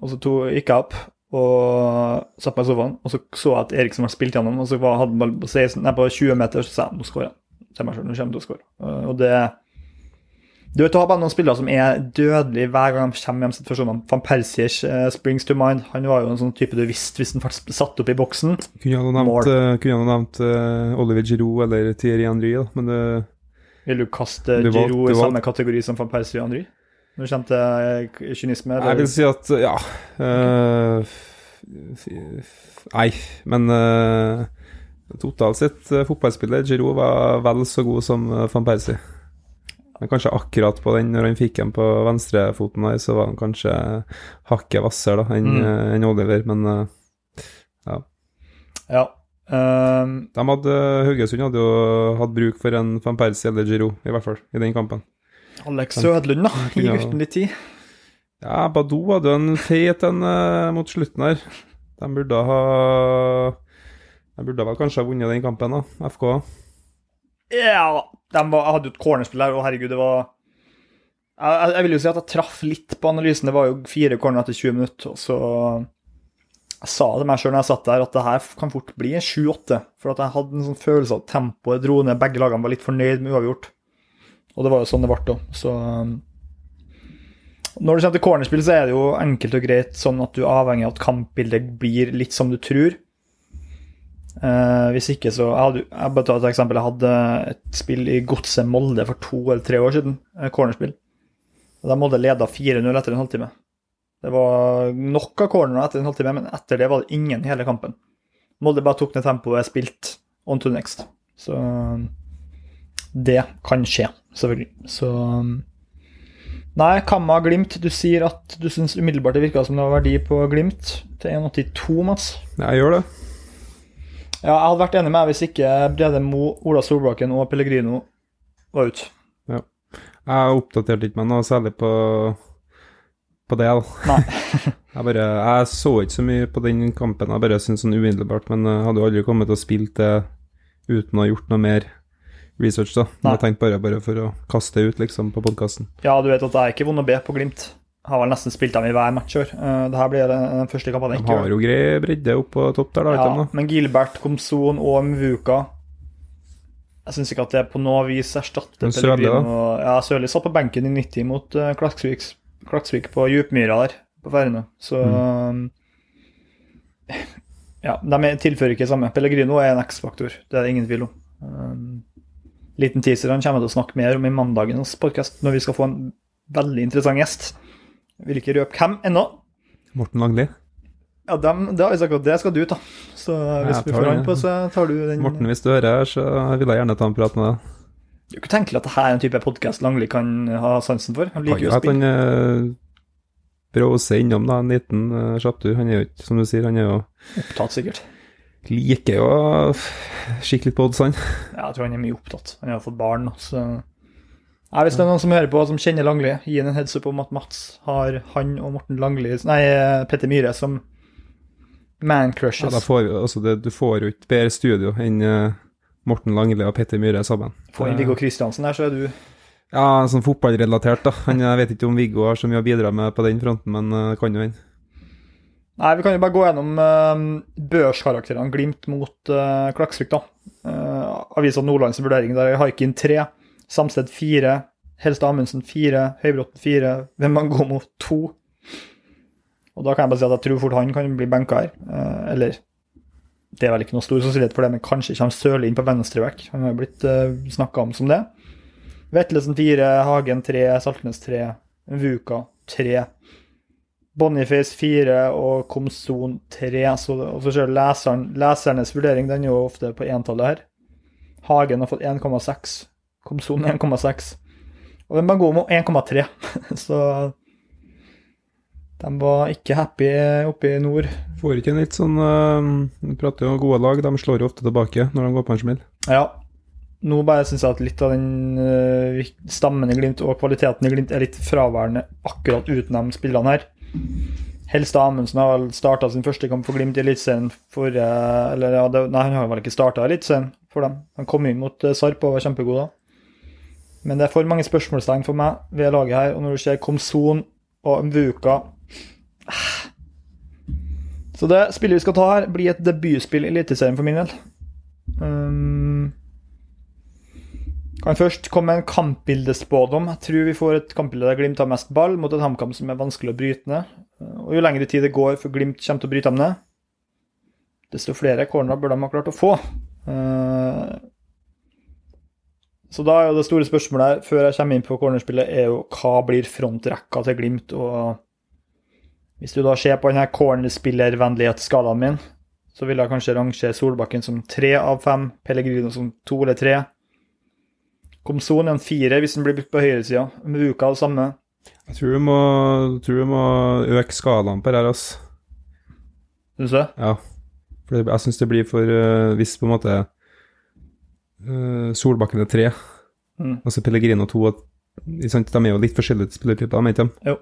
Speaker 1: Og så to, gikk jeg opp og satt meg i sofaen, og så så jeg at Eriksen var spilt gjennom, og så var, hadde han på, 16, nei, på 20 meter, så sa jeg nå skårer. Til meg selv, nå kommer til å skåre. Eh, og det Du vet, du har bare noen spillere som er dødelige hver gang de kommer hjem situasjonene. Van Persiers uh, springs to mind. Han var jo en sånn type du visste hvis han faktisk ble satt opp i boksen.
Speaker 2: Kunne han ha nevnt, eh, kunne han nevnt uh, Oliver Giroud eller Thierry Henry, da, men det
Speaker 1: Vil du kaste Giroud i samme kategori som van Persie og Henry? Når det kommer til kynisme? kynisme?
Speaker 2: Jeg vil si at ja eh, f- Nei, men uh, totalt sett, uh, fotballspiller Giroud var vel så god som uh, van Persie. Men kanskje akkurat på den, når han fikk den på venstrefoten der, så var han kanskje hakket hvassere da, enn
Speaker 1: Mm.
Speaker 2: en Oliver, men uh,
Speaker 1: Ja. Ehm,
Speaker 2: de hadde, Haugesund hadde jo hatt bruk for en van Persie eller Giroud, i hvert fall, i den kampen.
Speaker 1: Alex Sødlund, da. Gi
Speaker 2: Ja.
Speaker 1: gutten litt tid.
Speaker 2: Ja, Badou hadde en fet en uh, mot slutten her. De burde ha De burde vel kanskje ha vunnet den kampen, da, FK.
Speaker 1: Ja, de var, hadde jo et cornerspill der, og herregud, det var jeg, jeg- jeg vil jo si at jeg traff litt på analysen. Det var jo fire corner etter 20 minutter, og så Jeg sa det meg sjøl når jeg satt der, at det her kan fort bli en 7-8. For at jeg hadde en sånn følelse av at tempoet dro ned. Begge lagene var litt fornøyd med uavgjort. Og det var jo sånn det ble, òg. Så um, Når det kommer til cornerspill, så er det jo enkelt og greit sånn at du er avhengig av at kampbildet blir litt som du tror. Eh, hvis ikke, så Jeg, hadde, jeg bare tar et eksempel. Jeg hadde et spill i Godset Molde for to eller tre år siden. eh, Cornerspill. Og Da Molde leda 4-0 etter en halvtime. Det var nok av cornerer etter en halvtime, men etter det var det ingen hele kampen. Molde bare tok ned tempoet, spilte on to next. Så det kan skje, selvfølgelig. Så Nei, Kamma Glimt. Du sier at du syns umiddelbart det virka som det var verdi på Glimt til 1,82, Mats.
Speaker 2: Ja, jeg gjør det.
Speaker 1: Ja, jeg hadde vært enig med deg hvis ikke Brede Mo, Ola Solbakken og Pellegrino var ute.
Speaker 2: Jeg oppdaterte ikke meg noe særlig på, på det. da. Jeg, bare, jeg så ikke så mye på den kampen, jeg bare syntes sånn umiddelbart, men jeg hadde jo aldri kommet til å spille det uten å ha gjort noe mer research, da.
Speaker 1: Nei.
Speaker 2: jeg tenkte bare, bare for å kaste ut, liksom, på podkasten.
Speaker 1: Ja, du vet at jeg er ikke vond å be på Glimt. Jeg har vel nesten spilt dem i hver match i år. Eh, Det her blir den første kampen jeg
Speaker 2: De har jo grei bredde opp på topp der, da.
Speaker 1: Ja,
Speaker 2: ikke da?
Speaker 1: men Gilbert, Komson og Mvuka Jeg syns ikke at det på noe vis erstatter? Pellegrino. Ja, Sørli satt på benken i 90 mot uh, Klaksvik, Klaksvik på Djupmyra der, på Færøyene. Så
Speaker 2: Mm.
Speaker 1: Ja, de er- tilfører ikke det samme. Pellegrino er en X-faktor, det er det ingen tvil om. Um, liten teaser han kommer til å snakke mer om i mandagens podkast, når vi skal få en veldig interessant gjest. Vil ikke røpe hvem ennå.
Speaker 2: Morten Langli.
Speaker 1: Ja, dem, det, har jeg sagt at det skal du ta. Så hvis
Speaker 2: jeg
Speaker 1: vi får han på, så tar du den.
Speaker 2: Morten, hvis du hører her, så vil jeg gjerne ta en prat med deg.
Speaker 1: Det er jo ikke tenkelig at dette er en type podkast Langli kan ha sansen for. Han liker
Speaker 2: jo
Speaker 1: å
Speaker 2: spille. han
Speaker 1: prøver
Speaker 2: å se innom da, en liten uh, kjapptur. Han er jo ikke, som du sier, han er jo
Speaker 1: Opptatt, sikkert.
Speaker 2: Liker jo å kikke litt på oddsene.
Speaker 1: Ja, jeg tror han er mye opptatt. Han har fått barn så ja, Hvis det er noen som hører på som kjenner Langli, gi han en heads up om at Mats har han og Morten Langli Nei, Petter Myhre som
Speaker 2: Ja,
Speaker 1: man-crushes.
Speaker 2: da får, altså det, du får jo ikke bedre studio enn eh, Morten Langli og Petter Myhre sammen.
Speaker 1: Får inn Viggo Kristiansen der, så er du
Speaker 2: Ja, sånn fotballrelatert, da. Jeg vet ikke om Viggo har så mye å bidra med på den fronten, men uh, kan jo hende.
Speaker 1: Nei, vi kan jo bare gå gjennom uh, børskarakterene. Glimt mot uh, Klaksvik. Uh, Avisa Nordlands vurdering der er Haikin 3, Samsted 4, Helstad Amundsen 4, Høybråten 4, Vemangomo 2. Og da kan jeg bare si at jeg tror fort han kan bli benka her. Uh, eller det er vel ikke noe stor sannsynlighet for det, men kanskje kommer Sørli inn på venstreback. Han har jo blitt uh, snakka om som det. Vetlesen 4, Hagen 3, Saltnes 3, Vuka 3. Boniface 4 og Komson 3. Så, og så ser leseren, lesernes vurdering, den er jo ofte på entallet her. Hagen har fått 1,6. Komson 1,6. Og Bangomo 1,3. Så de var ikke happy oppe i nord.
Speaker 2: Får ikke en litt sånn uh, prater jo om gode lag, de slår jo ofte tilbake når de går på en smell.
Speaker 1: Ja. Nå bare syns jeg at litt av den uh, stammen i Glimt og kvaliteten i Glimt er litt fraværende akkurat uten de spillene her. Helstad Amundsen har vel starta sin første kamp for Glimt i Eliteserien for Eller ja, det, nei, han har vel ikke starta Eliteserien for dem. Han kom inn mot eh, Sarp og var kjempegod da. Men det er for mange spørsmålstegn for meg ved laget her. Og når du ser Komson og Mvuka Så det spillet vi skal ta her, blir et debutspill i Eliteserien for min del. Um, kan først komme en kampbildespådom. Jeg tror vi får et kampbilde der Glimt har mest ball, mot et HamKam som er vanskelig å bryte ned. Og Jo lengre tid det går før Glimt kommer til å bryte dem ned, desto flere cornerer bør de ha klart å få. Eh, Så da er jo det store spørsmålet her, før jeg kommer inn på cornerspillet, er jo hva blir frontrekka til Glimt? Og hvis du da ser på denne cornerspillervennlighetsskalaen min, så vil jeg kanskje rangere Solbakken som tre av fem, Pellegrino som to eller tre. Komson er en fire hvis den blir brukt på høyresida. Muka det samme.
Speaker 2: Jeg tror du må, tror du må øke skalaen på det her, altså.
Speaker 1: Syns du? det?
Speaker 2: Ja. For det, jeg syns det blir for uh, Hvis på en måte uh, Solbakken er tre,
Speaker 1: Mm.
Speaker 2: og så Pellegrino to og, sant, De er jo litt forskjellige spillertyper, mener er de?
Speaker 1: Jo.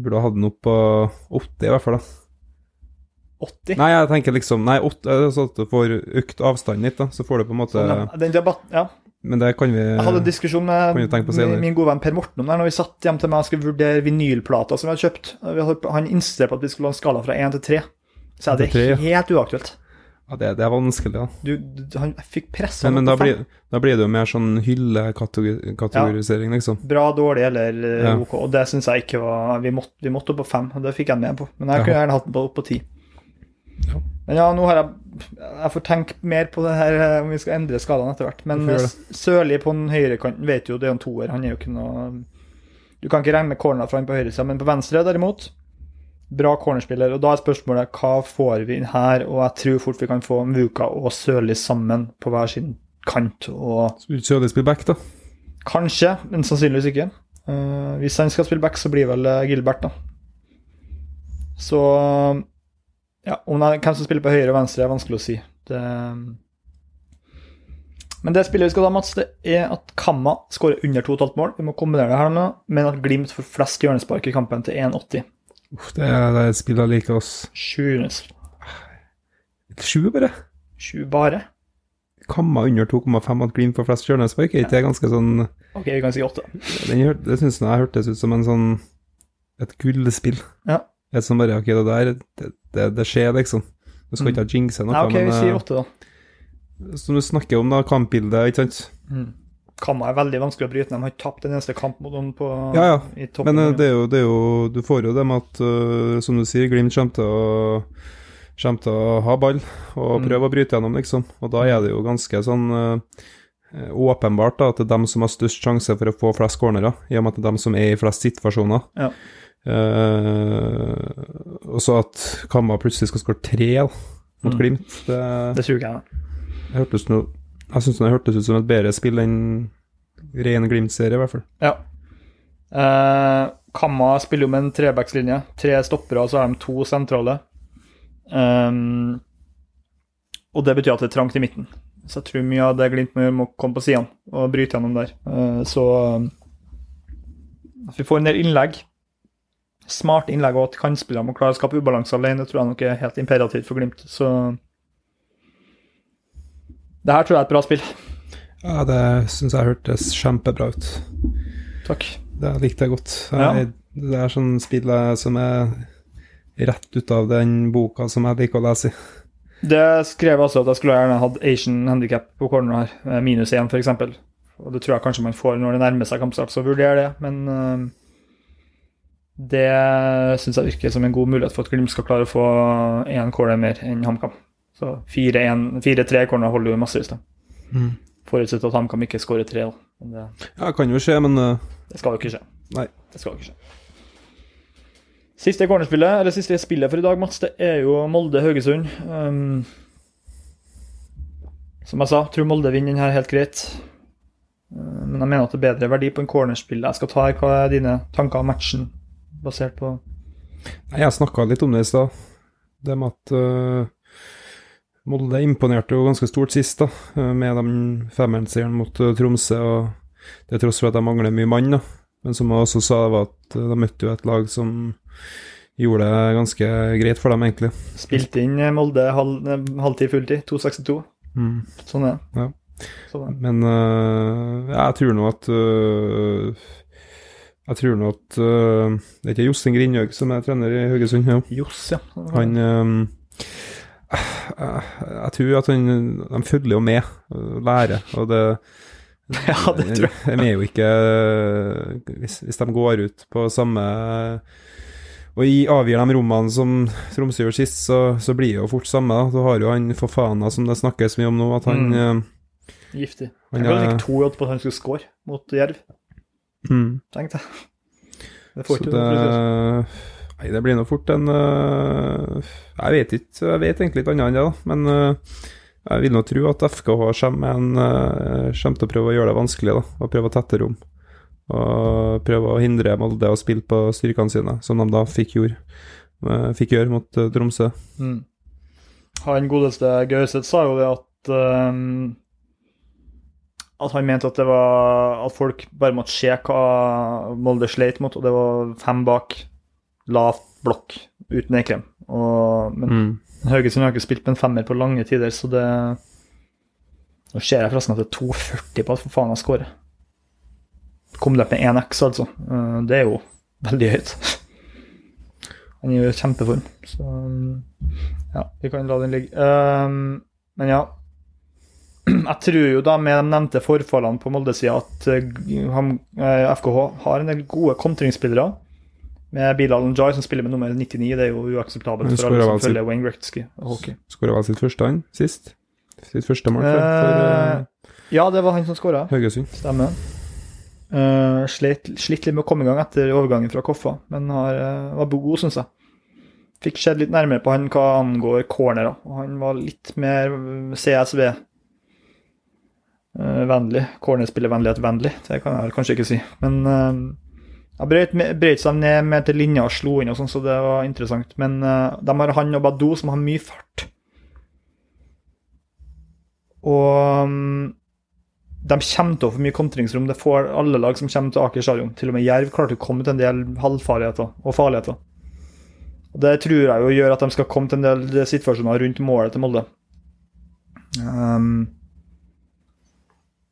Speaker 2: Burde ha hatt den opp på åtte, i hvert fall. da
Speaker 1: 80?
Speaker 2: Nei, jeg tenker liksom Nei, åtte, altså at du får økt avstanden litt, da. Så får du på en måte
Speaker 1: Sånn, ja. Den debatten, ja.
Speaker 2: Men det kan vi
Speaker 1: Jeg hadde en diskusjon med,
Speaker 2: senere.
Speaker 1: min gode venn Per Morten om det når vi satt hjem til meg og skulle vurdere vinylplater som vi hadde kjøpt. Han insisterte på at vi skulle ha en skala fra én til tre. Så jeg, det er
Speaker 2: tre,
Speaker 1: helt uaktuelt.
Speaker 2: Ja, det, det er vanskelig, da.
Speaker 1: Du, du, han fikk pressa
Speaker 2: Men, men da, blir, da blir det jo mer sånn hyllekategorisering, liksom.
Speaker 1: Bra, dårlig eller eh,
Speaker 2: Ja.
Speaker 1: OK. Og det syns jeg ikke var Vi måtte, vi måtte opp på fem, og det fikk jeg med på. Men jeg
Speaker 2: Ja.
Speaker 1: kunne gjerne hatt den på- opp på ti. Men ja, nå har jeg Jeg får tenke mer på det her eh, om vi skal endre skalaen etter hvert. Men Sørli på den høyrekanten vet jo det er en toer. Han er jo ikke noe Du kan ikke regne med corner fra han på høyresida, men på venstre derimot Bra cornerspiller. Og da er spørsmålet hva får vi inn her? Og jeg tror fort vi kan få Muka og Sørli sammen på hver sin kant. Og
Speaker 2: Sørli spille back, da.
Speaker 1: Kanskje, men sannsynligvis ikke. Uh, hvis han skal spille back, så blir vel eh, Gilbert, da. Så ja, om det Hvem som spiller på høyre og venstre, er vanskelig å si. Det, men det spillet vi skal ta, Mats, det er at Kamma skårer under 2,5 mål. Vi må kombinere det her med, men at Glimt får flest hjørnespark i kampen til 1,80.
Speaker 2: Uff, det er det er et spill jeg liker, oss.
Speaker 1: Sju
Speaker 2: Sju, bare.
Speaker 1: Sju bare?
Speaker 2: Kamma under 2,5 at Glimt får flest hjørnespark. Er ikke det ganske sånn
Speaker 1: Ok, vi kan si åtte.
Speaker 2: Den hør, Det syns jeg hørtes ut som en sånn et gullspill.
Speaker 1: Ja.
Speaker 2: Et som bare Ok, det der, det, det, det skjer, liksom. Du skal
Speaker 1: Mm.
Speaker 2: ikke ha jinxe noe,
Speaker 1: Nei, ok,
Speaker 2: men
Speaker 1: vi sier
Speaker 2: eh,
Speaker 1: åtte, da.
Speaker 2: som du snakker om, da, kampbildet, ikke sant.
Speaker 1: Kamma er veldig vanskelig å bryte. De har ikke tapt en eneste kamp mot på,
Speaker 2: Ja, ja.
Speaker 1: i toppen.
Speaker 2: Men eh, det er, jo, det er jo Du får jo det med at, uh, som du sier, Glimt kommer til å Kommer til å ha ball og
Speaker 1: Mm.
Speaker 2: prøve å bryte gjennom, liksom. Og da er det jo ganske sånn uh, åpenbart da, at det er dem som har størst sjanse for å få flest cornerer, i og med at det er dem som er i flest situasjoner.
Speaker 1: Ja.
Speaker 2: Eh, og så at Kamma plutselig skal skåre tre da, mot
Speaker 1: Mm.
Speaker 2: Glimt, det,
Speaker 1: Det tror jeg.
Speaker 2: da. hørtes noe Jeg syns det hørtes ut som et bedre spill enn ren Glimt-serie, i hvert fall.
Speaker 1: Ja. Uh, Kamma spiller jo med en trebackslinje. Tre stoppere, og så har de to sentrale. Um, og det betyr at det er trangt i midten. Så jeg tror mye av det Glimt må gjøre, må komme på sidene og bryte gjennom der. Eh, så vi får en del innlegg. Smarte innlegg, og at kantspillere må klare å skape ubalanse alene, tror jeg nok er helt imperativt for Glimt. Så det her tror jeg er et bra spill.
Speaker 2: Ja, det syns jeg hørtes kjempebra ut.
Speaker 1: Takk.
Speaker 2: Det likte jeg godt.
Speaker 1: Ja.
Speaker 2: Det er sånn spill som er rett ut av den boka som jeg liker å lese i.
Speaker 1: Det skrev altså at jeg skulle gjerne hatt Asian handicap på corner her, eh, minus én f.eks. Og det tror jeg kanskje man får når det nærmer seg kampstart, så vurder det. Men eh, det syns jeg virker som en god mulighet for at Glimt skal klare å få én corner mer enn HamKam. Så 4-3 corner holder jo massevis, da. Forutsatt at HamKam ikke skårer tre. Det,
Speaker 2: Ja, det kan jo skje, men uh,
Speaker 1: det skal jo ikke skje.
Speaker 2: Nei.
Speaker 1: Det skal jo ikke skje. Siste cornerspillet, eller siste spillet for i dag, Mats, det er jo Molde-Haugesund. Um, som jeg sa, tror Molde vinner den her helt greit. Uh, men jeg mener at det er bedre verdi på en cornerspill. Jeg skal ta her, hva er dine tanker om matchen, basert på
Speaker 2: Nei, Jeg snakka litt om det i stad. Det med at uh, Molde imponerte jo ganske stort sist, da, uh, med den femmerenseieren mot uh, Tromsø. og Det er tross for at de mangler mye mann, da. Men som jeg også sa, var at uh, de møtte jo et lag som gjorde det ganske greit for dem, egentlig.
Speaker 1: Spilte inn eh, Molde halv, eh, halvtid, fulltid. 2,62.
Speaker 2: Mm.
Speaker 1: Sånn er det.
Speaker 2: Ja.
Speaker 1: Sånn er.
Speaker 2: Men uh, jeg tror nå at øh, Jeg tror nå at uh, Det er ikke Jostein Grindhaug som er trener i Haugesund? Ja.
Speaker 1: Joss, ja.
Speaker 2: Han um, jeg, jeg tror at han De følger jo med lærer, og det
Speaker 1: Ja, det tror jeg.
Speaker 2: De er jo ikke hvis, hvis de går ut på samme og i avgir de rommene som Tromsø gjorde sist, så, så blir det jo fort samme. da. Du har jo han Fofana som det snakkes mye om nå, at han
Speaker 1: Mm.
Speaker 2: øh,
Speaker 1: Giftig.
Speaker 2: Han
Speaker 1: Jeg
Speaker 2: ville
Speaker 1: ikke to odds på at han skulle score mot Jerv,
Speaker 2: mm.
Speaker 1: tenkte jeg. Det får
Speaker 2: Så
Speaker 1: ikke
Speaker 2: det
Speaker 1: det.
Speaker 2: Nei, det blir nå fort en øh, Jeg vet ikke, jeg vet egentlig ikke annet enn det, da. Men øh, jeg vil nå tro at FKH kommer, en, øh, kommer til å prøve å gjøre det vanskelig, da. Og prøve å tette rom. Og prøve å hindre Molde å spille på styrkene sine, som de da fikk, gjøre, fikk gjøre mot Tromsø.
Speaker 1: Mm. Han godeste Gauseth sa jo det at ehm, At han mente at det var At folk bare måtte se hva Molde sleit mot, og det var fem bak, lavt blokk, uten Ekrem. Men
Speaker 2: Mm.
Speaker 1: Haugesund har ikke spilt med en femmer på lange tider, så det Nå ser jeg forresten at det er 2,40 på at for faen jeg scorer. Kom opp med 1X, altså. Eh, Det er jo veldig høyt. Han er jo i kjempeform, så ja, vi kan la den ligge. Um, men ja. Jeg tror jo da med de nevnte forfallene på Molde-sida at eh, han, eh, FKH har en del gode kontringsspillere. Med Bilal Njay som spiller med nummer 99. Det er jo uakseptabelt for alle som følger Wayne Gretzky hockey.
Speaker 2: Skåra vel sitt første han sist? Sitt første mål for, for øh,
Speaker 1: Ja, det var han som skåra.
Speaker 2: Haugesund.
Speaker 1: Stemmer. Uh, slitt, slitt litt med å komme i gang etter overgangen fra Koffa, men har, eh, var god, syns jeg. Fikk sett litt nærmere på han hva angår cornerer, og han var litt mer CSV-vennlig. Cornerspillervennlighet-vennlig, det kan jeg kanskje ikke si. Men uh, jeg brøt, seg ned med til linja og slo inn, og sånn, så det var interessant. Men uh, de har han og Badou som har mye fart. Og um, de kommer til å få mye kontringsrom. Det får alle lag som kommer til Aker stadion. Til og med Jerv klarte å komme til en del halvfarligheter og farligheter. Og Det tror jeg jo gjør at de skal komme til en del situasjoner rundt målet til Molde. Um,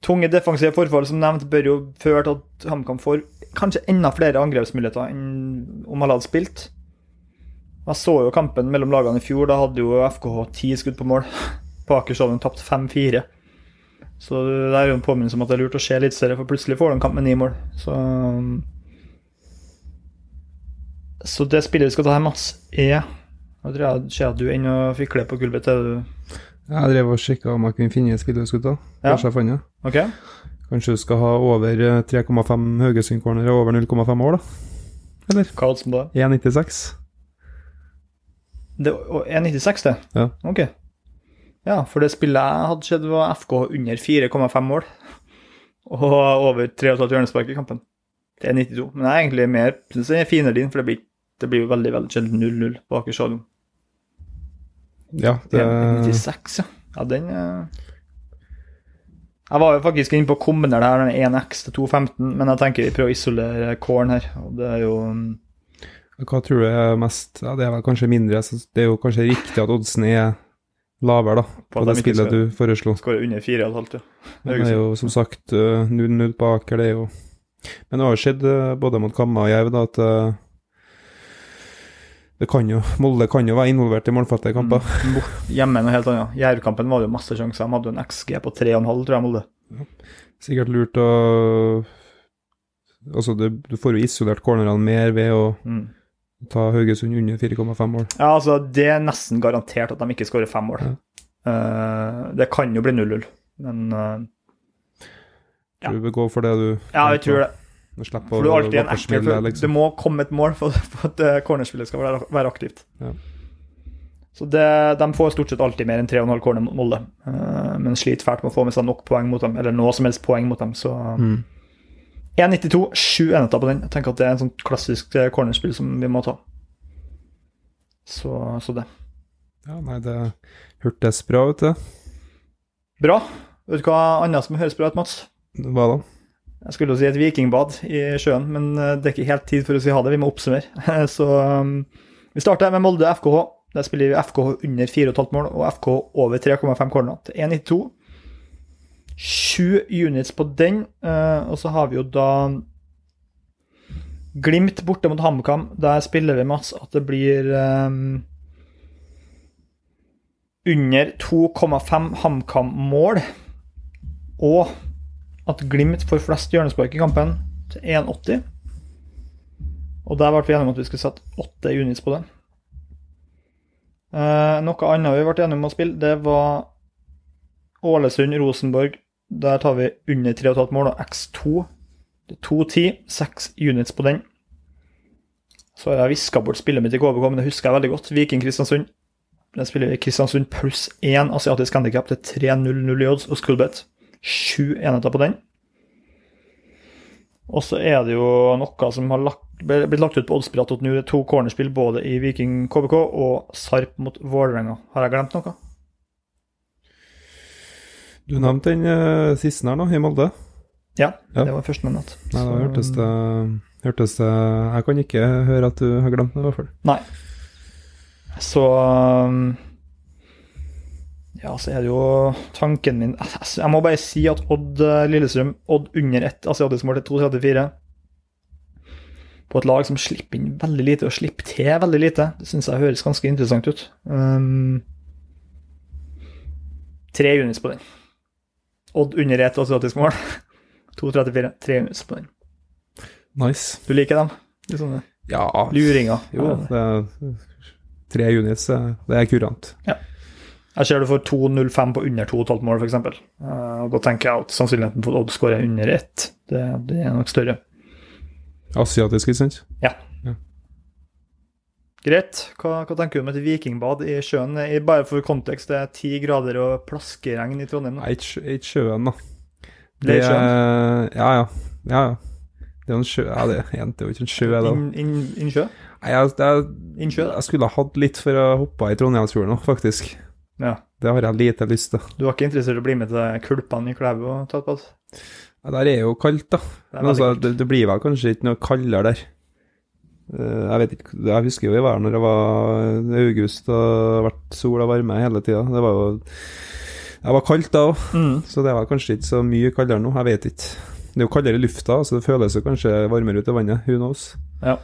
Speaker 1: tunge defensive forfall som nevnt bør jo føre til at HamKam får kanskje enda flere angrepsmuligheter enn om han hadde spilt. Jeg så jo kampen mellom lagene i fjor. Da hadde jo FKH ti skudd på mål på Aker Stadion tapt 5-4. Så det er jo en påminnelse om at det er lurt å se eliteserie, for plutselig får du kamp med ni mål. Så Så det spillet vi skal ta her, Mats, er Jeg tror jeg ser at du og fikler på gulvet.
Speaker 2: Jeg drev og sjekka om jeg kunne finne et spill du skulle ta.
Speaker 1: Ja.
Speaker 2: Kanskje jeg fant det.
Speaker 1: Okay.
Speaker 2: Kanskje du skal ha over eh, 3,5 Haugesund-corner og over 0,5 mål, da? Eller?
Speaker 1: Hva er det?
Speaker 2: 1,96.
Speaker 1: Det 1,96, det?
Speaker 2: Ja.
Speaker 1: Ok. Ja, for det spillet jeg hadde sett, var FK under 4,5 mål. Og over 3,5 hjørnespark i kampen. Det er 92. Men jeg er egentlig mer jeg er finere din, for det blir, det blir veldig veldig sjelden 0-0 på Aker stadion.
Speaker 2: Ja, det
Speaker 1: 96, ja. Ja, den eh. Jeg var jo faktisk inne på å kombinere det her med 1X til 2,15, men jeg tenker vi prøver å isolere kåren her. Og det er jo mm,
Speaker 2: Hva tror du er mest Ja, det er vel kanskje mindre. Så det er jo kanskje riktig at oddsen er lavere, da,
Speaker 1: På
Speaker 2: på det spillet
Speaker 1: skal-
Speaker 2: du foreslo.
Speaker 1: skårer under 4,5, ja.
Speaker 2: Det er jo som sagt eh, 0-0 bak her, det er jo Men det har jo skjedd eh, både mot Kamma og Jerv at eh, det kan jo, Molde kan jo være involvert i målfattige kamper.
Speaker 1: Mm. Hjemme noe helt annet. Jervkampen var det jo masse sjanser. De hadde jo en XG på 3,5, tror jeg, Molde.
Speaker 2: Sikkert lurt å Altså, du, du får jo isolert cornerne mer ved å
Speaker 1: Mm.
Speaker 2: ta Haugesund under 4,5 mål.
Speaker 1: Ja, altså, det er nesten garantert at de ikke skårer fem mål. Eh, det kan jo bli 0-0, men uh, Ja.
Speaker 2: Tror du vil gå for det, du?
Speaker 1: Ja, jeg tror det.
Speaker 2: Du slipper å
Speaker 1: er for
Speaker 2: liksom.
Speaker 1: Det må komme et mål for, for at eh, cornerspillet skal være, være aktivt.
Speaker 2: Ja.
Speaker 1: Så det, de får stort sett alltid mer enn 3,5 corner mot Molde, men sliter fælt med å få med seg nok poeng mot dem, eller noe som helst poeng mot dem. Så
Speaker 2: Mm.
Speaker 1: 1,92, sju enheter på den. Jeg tenker at det er en sånn klassisk eh, cornerspill som vi må ta. Så, så det.
Speaker 2: Ja, nei, det hørtes bra ut, det.
Speaker 1: Bra. Vet du hva annet som høres bra ut, Mats?
Speaker 2: Hva da?
Speaker 1: Jeg skulle jo si et vikingbad i sjøen, men eh, det er ikke helt tid for å si ha det. Vi må oppsummere. Så um, vi starter med Molde FKH. Der spiller vi FKH under 4,5 mål og FKH over 3,5 corner til 1,92. Sju units på den. eh, Og så har vi jo da Glimt borte mot HamKam. Der spiller vi Mats at det blir um, under 2,5 HamKam-mål. Og at Glimt får flest hjørnespark i kampen, til 1,80. Og der ble vi enige om at vi skulle sette åtte units på den. Eh, noe annet vi ble enige om å spille, det var Ålesund-Rosenborg. Der tar vi under 3,5 mål og X2. Det er 2,10. Seks units på den. Så har jeg viska bort spillet mitt i KBK, men det husker jeg veldig godt. Viking-Kristiansund. Den spiller vi Kristiansund pluss 1 asiatisk handikap til 3-0-0 i odds og Skullbet. Sju enheter på den. Og så er det jo noe som har lagt, blitt lagt ut på oddsprat.nu. Det er to cornerspill både i Viking KBK og Sarp mot Vålerenga. Har jeg glemt noe?
Speaker 2: Du nevnte den uh, siste her nå, i Molde.
Speaker 1: Ja,
Speaker 2: Ja.
Speaker 1: det var førstemann.
Speaker 2: Nei, da hørtes det, hørtes det Jeg kan ikke høre at du har glemt det, i hvert fall.
Speaker 1: Nei. Så um, Ja, så er det jo tanken min Altså, Jeg må bare si at Odd eh, Lillestrøm, Odd under ett asiatisk mål til 2,34 På et lag som slipper inn veldig lite og slipper til veldig lite. Det syns jeg høres ganske interessant ut. Um, tre units på den. Odd under ett asiatisk mål. 2,34. Tre units på den.
Speaker 2: Nice.
Speaker 1: Du liker dem? Sånne
Speaker 2: Ja,
Speaker 1: luringer.
Speaker 2: jo, det tre units, det er kurant.
Speaker 1: Jeg ser du får 2,05 på under 2,5 mål, f.eks. Uh, da tenker jeg at sannsynligheten for at Odd skårer under ett, det, det er nok større.
Speaker 2: Asiatisk, ikke sant?
Speaker 1: Greit. Hva, hva tenker du om et vikingbad i sjøen? I, bare for kontekst, det er ti grader og plaskeregn i Trondheim.
Speaker 2: Nei, ikke sjøen, da.
Speaker 1: Det er
Speaker 2: Ja, ja. ja, ja. Det er jo en sjø Ja, det er jo ikke en sjø, da.
Speaker 1: Innsjø? In, innsjø?
Speaker 2: Nei, jeg, jeg,
Speaker 1: jeg,
Speaker 2: jeg skulle ha hatt litt for å hoppe i Trondheimsfjorden nå, faktisk.
Speaker 1: Ja.
Speaker 2: Det har jeg lite lyst til.
Speaker 1: Du var ikke interessert i å bli med til kulpene i Klæbu og ta et bad?
Speaker 2: Ja, der er jo kaldt, da.
Speaker 1: Det
Speaker 2: Men altså, det, det blir vel kanskje ikke noe kaldere der. Eh, Jeg vet ikke, jeg husker jo i været når det var august og vært sol og varme hele tida. Det var jo Det var kaldt da òg,
Speaker 1: Mm.
Speaker 2: så det var kanskje ikke så mye kaldere nå. Jeg vet ikke. Det er jo kaldere i lufta, så det føles jo kanskje varmere ut i vannet. Who knows?
Speaker 1: Ja.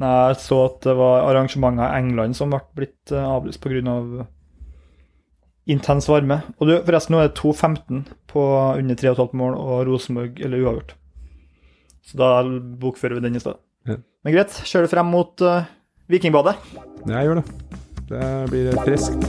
Speaker 1: Jeg så at det var arrangementer i England som ble blitt eh, avlyst pga. Av intens varme. Og du, forresten, nå er det 2-15 på under 3,5 mål og Rosenborg eller uavgjort. Så da bokfører vi den i stedet.
Speaker 2: Ja.
Speaker 1: Men greit, kjører du frem mot uh, Vikingbadet?
Speaker 2: Ja, jeg gjør det. Det blir friskt.